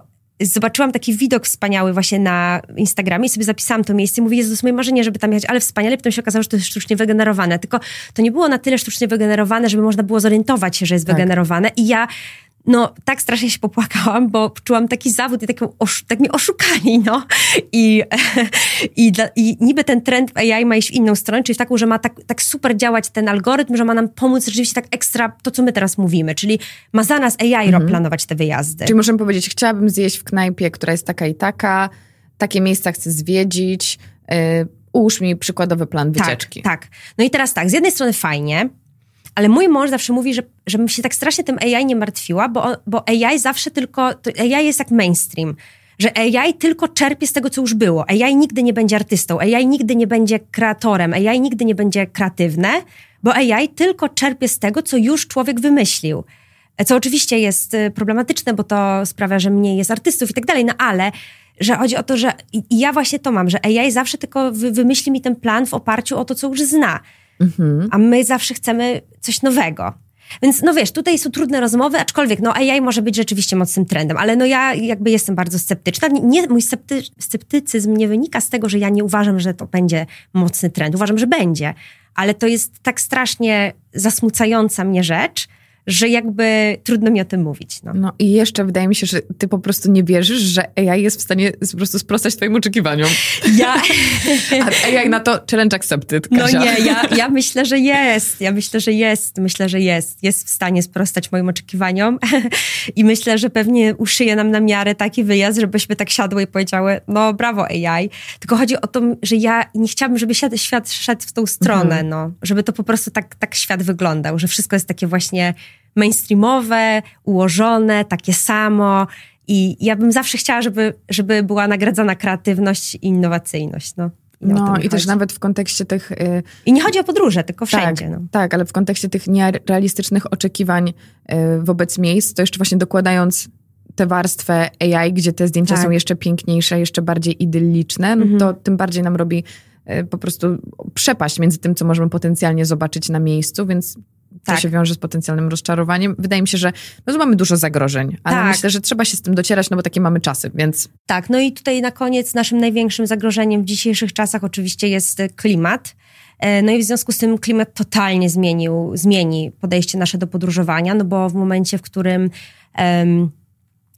zobaczyłam taki widok wspaniały właśnie na Instagramie i sobie zapisałam to miejsce mówię, Jezus, moje marzenie, żeby tam jechać, ale wspaniale, potem się okazało, że to jest sztucznie wygenerowane, tylko to nie było na tyle sztucznie wygenerowane, żeby można było zorientować się, że jest tak. wygenerowane. I ja no tak strasznie się popłakałam, bo czułam taki zawód i taką, tak mnie oszukali, no. I, <laughs> i, dla, I niby ten trend w AI ma iść w inną stronę, czyli w taką, że ma tak, tak super działać ten algorytm, że ma nam pomóc rzeczywiście tak ekstra to, co my teraz mówimy, czyli ma za nas AI mhm. planować te wyjazdy. Czyli możemy powiedzieć, chciałabym zjeść w knajpie, która jest taka i taka, takie miejsca chcę zwiedzić, yy, ułóż mi przykładowy plan tak, wycieczki. Tak, tak. No i teraz tak, z jednej strony fajnie, ale mój mąż zawsze mówi, że, żebym się tak strasznie tym AI nie martwiła, bo, bo AI zawsze tylko, AI jest jak mainstream. że AI tylko czerpie z tego, co już było. AI nigdy nie będzie artystą, AI nigdy nie będzie kreatorem, AI nigdy nie będzie kreatywne, bo AI tylko czerpie z tego, co już człowiek wymyślił. Co oczywiście jest y, problematyczne, bo to sprawia, że mniej jest artystów i tak dalej, no ale że chodzi o to, że i ja właśnie to mam, że AI zawsze tylko wy, wymyśli mi ten plan w oparciu o to, co już zna. Mhm. A my zawsze chcemy coś nowego. Więc no wiesz, tutaj są trudne rozmowy, aczkolwiek no AI może być rzeczywiście mocnym trendem, ale no ja jakby jestem bardzo sceptyczna. Nie, mój scepty, sceptycyzm nie wynika z tego, że ja nie uważam, że to będzie mocny trend. Uważam, że będzie, ale to jest tak strasznie zasmucająca mnie rzecz, że jakby trudno mi o tym mówić. No. no i jeszcze wydaje mi się, że ty po prostu nie wierzysz, że AI jest w stanie po prostu sprostać twoim oczekiwaniom. Ja... A AI na to challenge accepted, no Kasia. No nie, ja, ja myślę, że jest. Ja myślę, że jest. Myślę, że jest. Jest w stanie sprostać moim oczekiwaniom <laughs> i myślę, że pewnie uszyje nam na miarę taki wyjazd, żebyśmy tak siadły i powiedziały, no brawo AI. Tylko chodzi o to, że ja nie chciałabym, żeby świat, świat szedł w tą stronę, mhm. no. Żeby to po prostu tak, tak świat wyglądał, że wszystko jest takie właśnie mainstreamowe, ułożone, takie samo. I ja bym zawsze chciała, żeby, żeby była nagradzana kreatywność i innowacyjność. No. I no i też nawet w kontekście tych... Yy, I nie chodzi o podróże, tylko wszędzie. Tak, no. tak, ale w kontekście tych nierealistycznych oczekiwań yy, wobec miejsc, to jeszcze właśnie dokładając tę warstwę AI, gdzie te zdjęcia tak. są jeszcze piękniejsze, jeszcze bardziej idylliczne, no to tym bardziej nam robi yy, po prostu przepaść między tym, co możemy potencjalnie zobaczyć na miejscu, więc tak. to się wiąże z potencjalnym rozczarowaniem. Wydaje mi się, że no, mamy dużo zagrożeń, ale tak. myślę, że trzeba się z tym docierać, no bo takie mamy czasy, więc... Tak, no i tutaj na koniec naszym największym zagrożeniem w dzisiejszych czasach oczywiście jest klimat. E, no i w związku z tym klimat totalnie zmienił, zmieni podejście nasze do podróżowania, no bo w momencie, w którym... Um,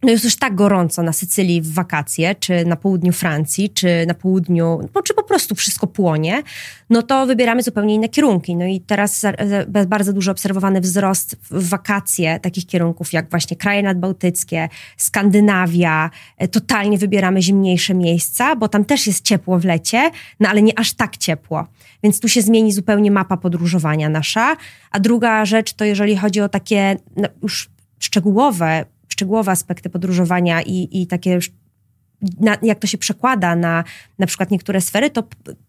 no jest już tak gorąco na Sycylii w wakacje, czy na południu Francji, czy na południu, no, czy po prostu wszystko płonie, no to wybieramy zupełnie inne kierunki. No i teraz bardzo dużo obserwowany wzrost w wakacje takich kierunków jak właśnie kraje nadbałtyckie, Skandynawia, e, totalnie wybieramy zimniejsze miejsca, bo tam też jest ciepło w lecie, no ale nie aż tak ciepło. Więc tu się zmieni zupełnie mapa podróżowania nasza. A druga rzecz to jeżeli chodzi o takie no, już szczegółowe szczegółowe aspekty podróżowania i, i takie na, jak to się przekłada na na przykład niektóre sfery, to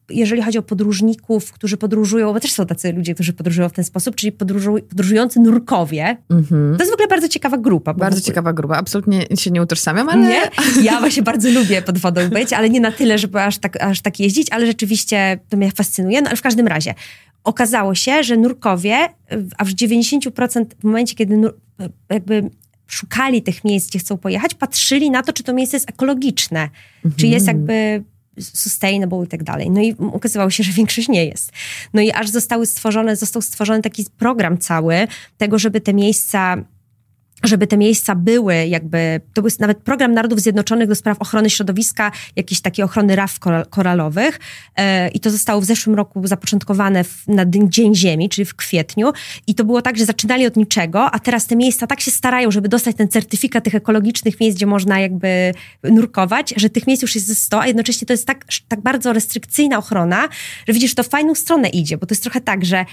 jeżeli chodzi o podróżników, którzy podróżują, bo też są tacy ludzie, którzy podróżują w ten sposób, czyli podróżu, podróżujący nurkowie, mm-hmm. to jest w ogóle bardzo ciekawa grupa. Bardzo ciekawa grupa, absolutnie się nie utożsamiam, ale... Nie? Ja właśnie bardzo lubię pod wodą być, ale nie na tyle, żeby aż tak, aż tak jeździć, ale rzeczywiście to mnie fascynuje, no ale w każdym razie okazało się, że nurkowie, a w 90% w momencie, kiedy nur, jakby szukali tych miejsc, gdzie chcą pojechać, patrzyli na to, czy to miejsce jest ekologiczne, mhm. czy jest jakby sustainable i tak dalej. No i okazywało się, że większość nie jest. No i aż zostały stworzone, został stworzony taki program cały tego, żeby te miejsca żeby te miejsca były jakby, to był nawet program Narodów Zjednoczonych do spraw ochrony środowiska, jakiejś takiej ochrony raf koralowych. E, i to zostało w zeszłym roku zapoczątkowane w, na Dzień Ziemi, czyli w kwietniu. I to było tak, że zaczynali od niczego, a teraz te miejsca tak się starają, żeby dostać ten certyfikat tych ekologicznych miejsc, gdzie można jakby nurkować, że tych miejsc już jest ze 100, a jednocześnie to jest tak, tak bardzo restrykcyjna ochrona, że widzisz, to w fajną stronę idzie, bo to jest trochę tak, że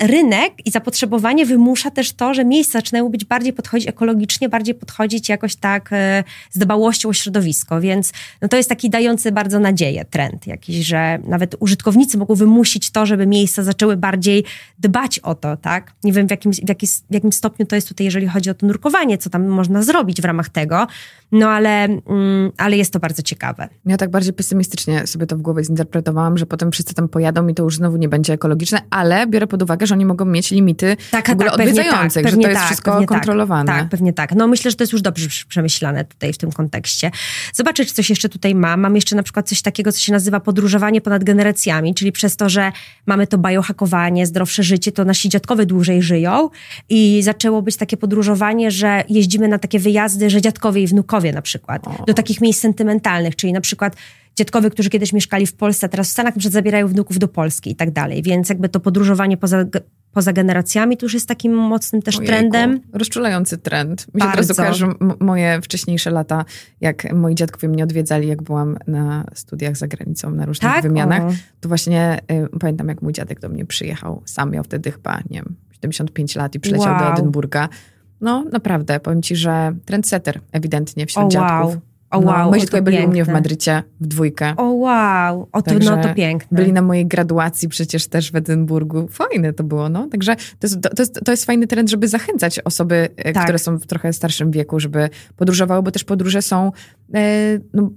rynek i zapotrzebowanie wymusza też to, że miejsca zaczynają być bardziej podchodzić ekologicznie, bardziej podchodzić jakoś tak e, z dbałością o środowisko, więc no to jest taki dający bardzo nadzieję trend jakiś, że nawet użytkownicy mogą wymusić to, żeby miejsca zaczęły bardziej dbać o to, tak? Nie wiem w jakim, w jakim, w jakim stopniu to jest tutaj, jeżeli chodzi o to nurkowanie, co tam można zrobić w ramach tego, no ale, mm, ale jest to bardzo ciekawe. Ja tak bardziej pesymistycznie sobie to w głowie zinterpretowałam, że potem wszyscy tam pojadą i to już znowu nie będzie ekologiczne, ale biorę pod uwagę, że oni mogą mieć limity tak, w ogóle tak, odwiedzających, tak, że to jest tak, wszystko tak. kontrolowane. Tak, tak, pewnie tak. No myślę, że to jest już dobrze przemyślane tutaj w tym kontekście. Zobaczę, czy coś jeszcze tutaj mam. Mam jeszcze na przykład coś takiego, co się nazywa podróżowanie ponad generacjami, czyli przez to, że mamy to biohakowanie, zdrowsze życie, to nasi dziadkowie dłużej żyją i zaczęło być takie podróżowanie, że jeździmy na takie wyjazdy, że dziadkowie i wnukowie na przykład, o. do takich miejsc sentymentalnych, czyli na przykład dziadkowie, którzy kiedyś mieszkali w Polsce, a teraz w Stanach na zabierają wnuków do Polski i tak dalej. Więc jakby to podróżowanie poza, poza generacjami to już jest takim mocnym też Ojejku, trendem. Rozczulający trend. Mi się teraz kojarzą moje wcześniejsze lata, jak moi dziadkowie mnie odwiedzali, jak byłam na studiach za granicą, na różnych tak? wymianach. O. To właśnie y, pamiętam, jak mój dziadek do mnie przyjechał. Sam miał wtedy chyba, nie wiem, 75 lat i przyleciał wow. do Edynburga. No, naprawdę, powiem ci, że trendsetter ewidentnie wśród oh. Wow. O wow, no, moi o, dziadkowie to byli u mnie w piękne. Madrycie w dwójkę. O wow, o to, Także no to piękne. Byli na mojej graduacji przecież też w Edynburgu. Fajne to było, no. Także to jest, to jest, to jest fajny trend, żeby zachęcać osoby, e, Tak. które są w trochę starszym wieku, żeby podróżowały, bo też podróże są, e, no,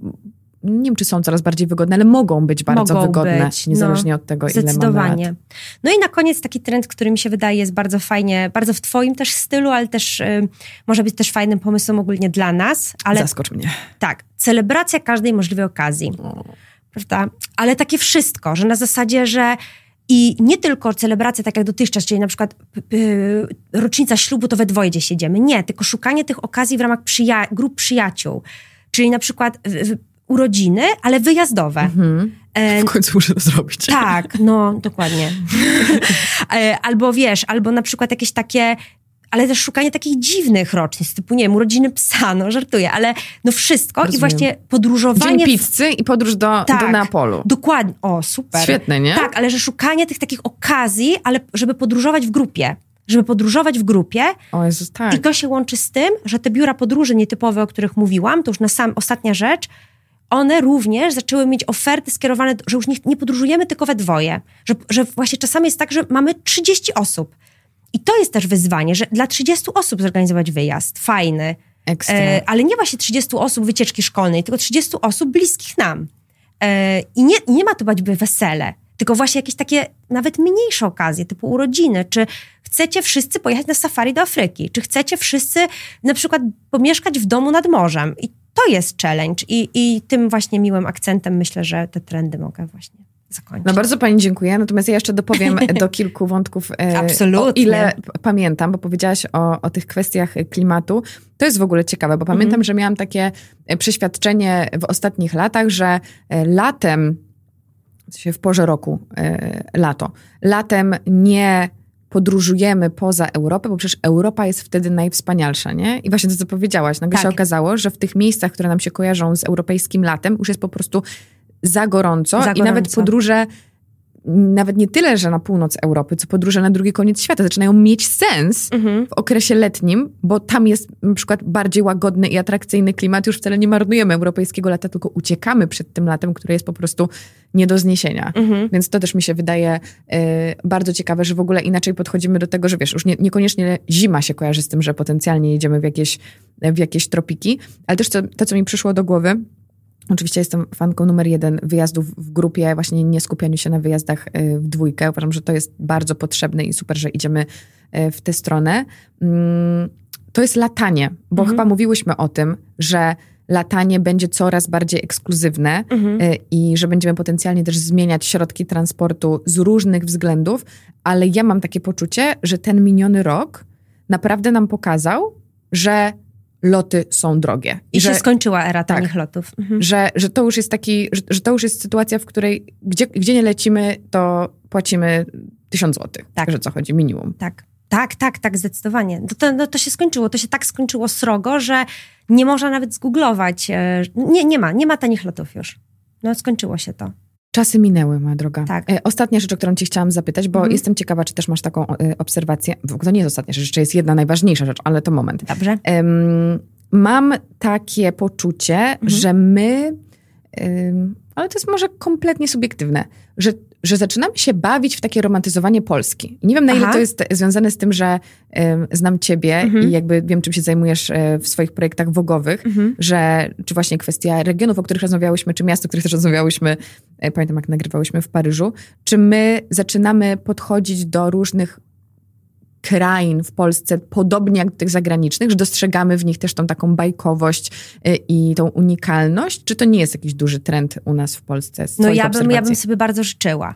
nie wiem, czy są coraz bardziej wygodne, ale mogą być bardzo Mogą wygodne, być, niezależnie od tego, ile Zdecydowanie. lat. No i na koniec taki trend, który mi się wydaje jest bardzo fajnie, bardzo w twoim też stylu, ale też y, może być też fajnym pomysłem ogólnie dla nas, ale Zaskocz mnie. tak, celebracja każdej możliwej okazji, prawda? Ale takie wszystko, że na zasadzie, że i nie tylko celebracja tak jak dotychczas, czyli na przykład p- rocznica ślubu, to we dwoje gdzieś siedziemy. Nie, tylko szukanie tych okazji w ramach przyja- grup przyjaciół. Czyli na przykład urodziny, ale wyjazdowe. Mhm. E, W końcu muszę to zrobić. tak, no dokładnie. <laughs> E, albo wiesz, albo na przykład jakieś takie, ale też szukanie takich dziwnych rocznic, typu nie wiem, urodziny psa, no żartuję, ale no wszystko i Rozumiem. właśnie Dzień podróżowanie. w- pizzy i podróż do, do Tak. Neapolu. Dokładnie, o super. Świetne, nie? Tak, ale że szukanie tych takich okazji, ale żeby podróżować w grupie. Żeby podróżować w grupie O Jezus, tak. i to się łączy z tym, że te biura podróży nietypowe, o których mówiłam, to już na sam ostatnia rzecz, one również zaczęły mieć oferty skierowane, że już nie, nie podróżujemy tylko we dwoje. Że, że właśnie czasami jest tak, że mamy 30 osób. I to jest też wyzwanie, że dla 30 osób zorganizować wyjazd. Fajny. E, ale nie właśnie 30 osób wycieczki szkolnej, tylko 30 osób bliskich nam. E, I nie, nie ma to być by wesele, tylko właśnie jakieś takie nawet mniejsze okazje, typu urodziny, czy chcecie wszyscy pojechać na safari do Afryki, czy chcecie wszyscy na przykład pomieszkać w domu nad morzem. I to jest challenge. I, i tym właśnie miłym akcentem myślę, że te trendy mogę właśnie zakończyć. No bardzo pani dziękuję. Natomiast ja jeszcze dopowiem <laughs> do kilku wątków. e, Absolutnie. O ile pamiętam, bo powiedziałaś o, o tych kwestiach klimatu. To jest w ogóle ciekawe, bo pamiętam, Mhm. że miałam takie e, przeświadczenie w ostatnich latach, że e, latem, w porze roku, lato, latem nie podróżujemy poza Europę, bo przecież Europa jest wtedy najwspanialsza, nie? I właśnie to, co powiedziałaś, nagle Tak. się okazało, że w tych miejscach, które nam się kojarzą z europejskim latem, już jest po prostu za gorąco, Za i nawet gorąco. podróże nawet nie tyle, że na północ Europy, co podróże na drugi koniec świata zaczynają mieć sens Mhm. w okresie letnim, bo tam jest na przykład bardziej łagodny i atrakcyjny klimat. Już wcale nie marnujemy europejskiego lata, tylko uciekamy przed tym latem, które jest po prostu nie do zniesienia. Mhm. Więc to też mi się wydaje e, bardzo ciekawe, że w ogóle inaczej podchodzimy do tego, że wiesz, już nie, niekoniecznie zima się kojarzy z tym, że potencjalnie jedziemy w jakieś, w jakieś tropiki, ale też to, to, co mi przyszło do głowy, Oczywiście jestem fanką numer jeden wyjazdów w grupie, właśnie nie skupianiu się na wyjazdach e, w dwójkę. Uważam, że to jest bardzo potrzebne i super, że idziemy e, w tę stronę. Mm, To jest latanie, bo Mhm. chyba mówiłyśmy o tym, że latanie będzie coraz bardziej ekskluzywne Mhm. e, i że będziemy potencjalnie też zmieniać środki transportu z różnych względów, ale ja mam takie poczucie, że ten miniony rok naprawdę nam pokazał, że loty są drogie. I że, się skończyła era tak. tanich lotów. Mhm. że, że to już jest taki, że, że to już jest sytuacja, w której gdzie, gdzie nie lecimy, to płacimy tysiąc złotych. Tak. Że co chodzi, minimum. Tak. Tak, tak, tak, zdecydowanie. No to, no to się skończyło. To się tak skończyło srogo, że nie można nawet zgooglować. e, Nie, nie ma, nie ma tanich lotów już. No skończyło się to. Czasy minęły, moja droga. Tak. E, Ostatnia rzecz, o którą ci chciałam zapytać, bo Mhm. jestem ciekawa, czy też masz taką e, obserwację. W- To nie jest ostatnia rzecz, jeszcze jest jedna najważniejsza rzecz, ale to moment. Dobrze? Mam takie poczucie, Mhm. że my, ale to jest może kompletnie subiektywne, że, że zaczynamy się bawić w takie romantyzowanie Polski. Nie wiem, na ile Aha. to jest związane z tym, że znam ciebie Mhm. i jakby wiem, czym się zajmujesz e, w swoich projektach wogowych, Mhm. że czy właśnie kwestia regionów, o których rozmawiałyśmy, czy miast, o których też rozmawiałyśmy, e, pamiętam jak nagrywałyśmy w Paryżu, czy my zaczynamy podchodzić do różnych krain w Polsce podobnie jak do tych zagranicznych, że dostrzegamy w nich też tą taką bajkowość y, i tą unikalność? Czy to nie jest jakiś duży trend u nas w Polsce? Z No ja bym, ja bym sobie bardzo życzyła.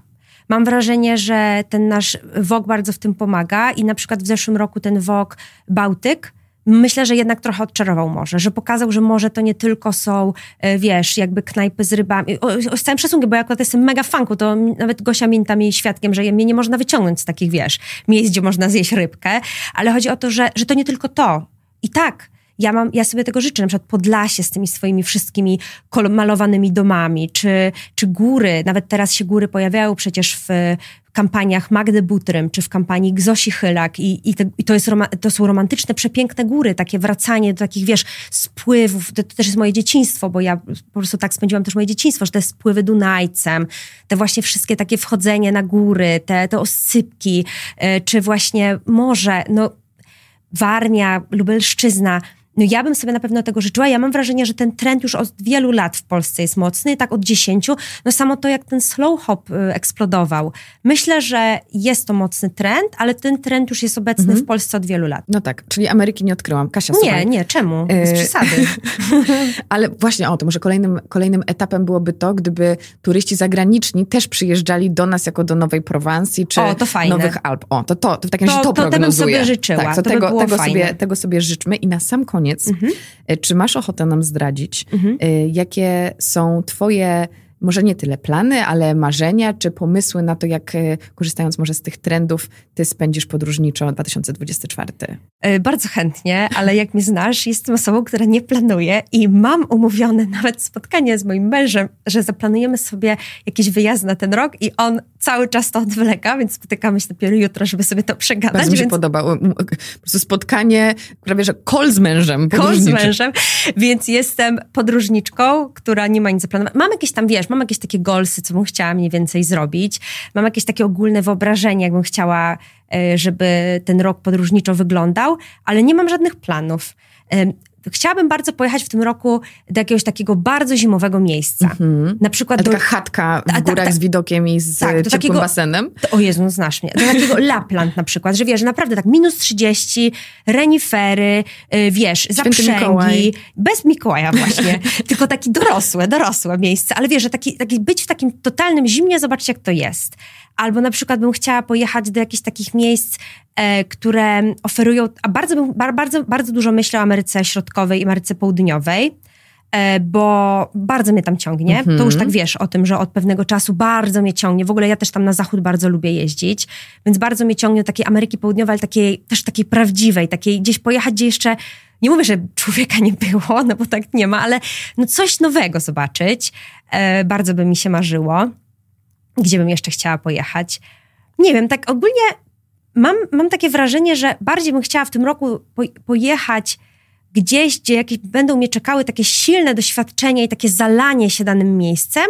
Mam wrażenie, że ten nasz WOG bardzo w tym pomaga i na przykład w zeszłym roku ten WOG Bałtyk myślę, że jednak trochę odczarował morze, że pokazał, że morze to nie tylko są, e, wiesz, jakby knajpy z rybami. Z całym szacunkiem, bo ja akurat jestem mega fanku, to nawet Gosia Minta mi świadkiem, że mnie nie można wyciągnąć z takich, wiesz, miejsc, gdzie można zjeść rybkę, ale chodzi o to, że, że to nie tylko to. I tak, ja, mam, ja sobie tego życzę, na przykład Podlasie z tymi swoimi wszystkimi malowanymi domami, czy, czy góry, nawet teraz się góry pojawiają przecież w kampaniach Magdy Butrym, czy w kampanii Gzosi Chylak i, i, te, i to, jest to są romantyczne, przepiękne góry, takie wracanie do takich, wiesz, spływów, to, to, też jest moje dzieciństwo, bo ja po prostu tak spędziłam też moje dzieciństwo, że te spływy Dunajcem, te właśnie wszystkie takie wchodzenie na góry, te, te oscypki, yy, czy właśnie morze, no Warmia, Lubelszczyzna, no ja bym sobie na pewno tego życzyła. Ja mam wrażenie, że ten trend już od wielu lat w Polsce jest mocny, tak od dziesięciu. No samo to, jak ten slow hop y, eksplodował. Myślę, że jest to mocny trend, ale ten trend już jest obecny mhm. w Polsce od wielu lat. No tak, czyli Ameryki nie odkryłam. Kasia, Nie, słuchaj. nie, czemu? Bez y, przesady. <laughs> ale właśnie o to, może kolejnym, kolejnym etapem byłoby to, gdyby turyści zagraniczni też przyjeżdżali do nas jako do Nowej Prowansji, czy o, to fajne. Nowych Alp. O, to, to, to w takim razie to, to, to bym sobie życzyła. Tak, to, to tego, by tego, sobie, tego sobie życzmy i na sam koniec koniec, mhm. E, czy masz ochotę nam zdradzić, mhm. E, jakie są Twoje może nie tyle plany, ale marzenia czy pomysły na to, jak e, korzystając może z tych trendów, ty spędzisz podróżniczo 2024? E, bardzo chętnie, ale jak mnie znasz, jestem osobą, która nie planuje i mam umówione <laughs> nawet spotkanie z moim mężem, że zaplanujemy sobie jakiś wyjazd na ten rok i on cały czas to odwleka, więc spotykamy się dopiero jutro, żeby sobie to przegadać. Bardzo mi się więc... podoba. Po prostu spotkanie, prawie że kol z mężem. Kol z mężem, więc jestem podróżniczką, która nie ma nic zaplanowanego. Mam jakieś tam, wiesz, mam jakieś takie golsy, co bym chciała mniej więcej zrobić. Mam jakieś takie ogólne wyobrażenie, jakbym chciała, e, żeby ten rok podróżniczo wyglądał, ale nie mam żadnych planów. Chciałabym bardzo pojechać w tym roku do jakiegoś takiego bardzo zimowego miejsca. Mm-hmm. Na przykład do... taka chatka w górach tak, z widokiem i z tak, ciepłym takiego, basenem. To, o Jezu, no znasz mnie. Do takiego <laughs> Lapland na przykład, że wiesz, naprawdę tak minus 30, renifery, yy, wiesz, zaprzęgi. Mikołaj. Bez Mikołaja właśnie. <laughs> tylko takie dorosłe, dorosłe miejsce. Ale wiesz, że taki, taki być w takim totalnym zimnie, zobaczcie jak to jest. Albo na przykład bym chciała pojechać do jakichś takich miejsc, e, które oferują, a bardzo, bardzo, bardzo dużo myślę o Ameryce Środkowej i Ameryce Południowej, e, bo bardzo mnie tam ciągnie. To już tak wiesz o tym, że od pewnego czasu bardzo mnie ciągnie. W ogóle ja też tam na zachód bardzo lubię jeździć, więc bardzo mnie ciągnie do takiej Ameryki Południowej, ale takiej, też takiej prawdziwej, takiej gdzieś pojechać, gdzie jeszcze nie mówię, że człowieka nie było, <laughs> no bo tak nie ma, ale no coś nowego zobaczyć. E, bardzo by mi się marzyło gdzie bym jeszcze chciała pojechać. Nie wiem, tak ogólnie mam, mam takie wrażenie, że bardziej bym chciała w tym roku po, pojechać gdzieś, gdzie jakieś będą mnie czekały takie silne doświadczenia i takie zalanie się danym miejscem,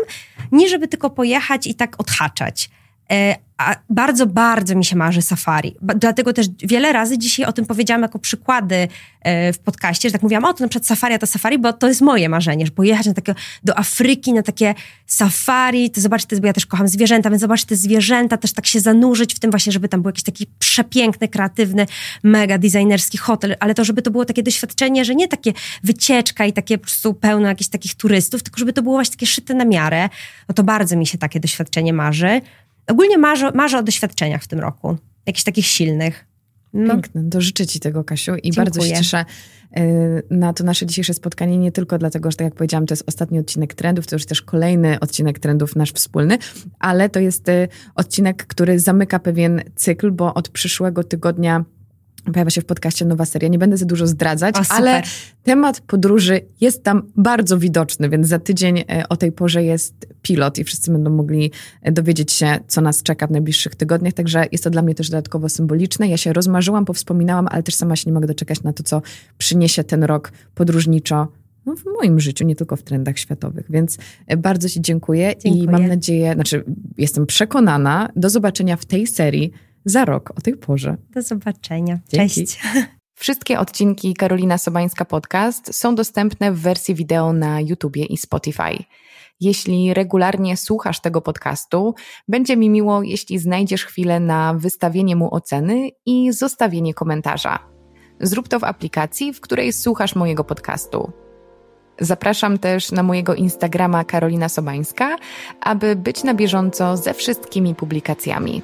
niż żeby tylko pojechać i tak odhaczać. E, a bardzo, bardzo mi się marzy safari. Dlatego też wiele razy dzisiaj o tym powiedziałam jako przykłady e, w podcaście, że tak mówiłam, o to na przykład safari, to safari, bo to jest moje marzenie, że pojechać na takie, do Afryki, na takie safari, to zobaczyć, bo ja też kocham zwierzęta, więc zobaczyć te zwierzęta, też tak się zanurzyć w tym właśnie, żeby tam był jakiś taki przepiękny, kreatywny, mega designerski hotel, ale to, żeby to było takie doświadczenie, że nie takie wycieczka i takie po prostu pełno jakichś takich turystów, tylko żeby to było właśnie takie szyte na miarę, no to bardzo mi się takie doświadczenie marzy. Ogólnie marzę, marzę o doświadczeniach w tym roku, jakichś takich silnych. No. Piękne, to życzę Ci tego, Kasiu, i Dziękuję. bardzo się cieszę y, na to nasze dzisiejsze spotkanie, nie tylko dlatego, że tak jak powiedziałam, to jest ostatni odcinek trendów, to już też kolejny odcinek trendów nasz wspólny, ale to jest y, odcinek, który zamyka pewien cykl, bo od przyszłego tygodnia Pojawia się w podcaście nowa seria. Nie będę za dużo zdradzać, o, ale temat podróży jest tam bardzo widoczny, więc za tydzień e, o tej porze jest pilot i wszyscy będą mogli e, dowiedzieć się, co nas czeka w najbliższych tygodniach. Także jest to dla mnie też dodatkowo symboliczne. Ja się rozmarzyłam, powspominałam, ale też sama się nie mogę doczekać na to, co przyniesie ten rok podróżniczo no, w moim życiu, nie tylko w trendach światowych. Więc e, bardzo Ci dziękuję, dziękuję, i mam nadzieję, znaczy jestem przekonana, do zobaczenia w tej serii za rok o tej porze. Do zobaczenia. Dzięki. Cześć. <laughs> Wszystkie odcinki Karolina Sobańska Podcast są dostępne w wersji wideo na YouTubie i Spotify. Jeśli regularnie słuchasz tego podcastu, będzie mi miło, jeśli znajdziesz chwilę na wystawienie mu oceny i zostawienie komentarza. Zrób to w aplikacji, w której słuchasz mojego podcastu. Zapraszam też na mojego Instagrama Karolina Sobańska, aby być na bieżąco ze wszystkimi publikacjami.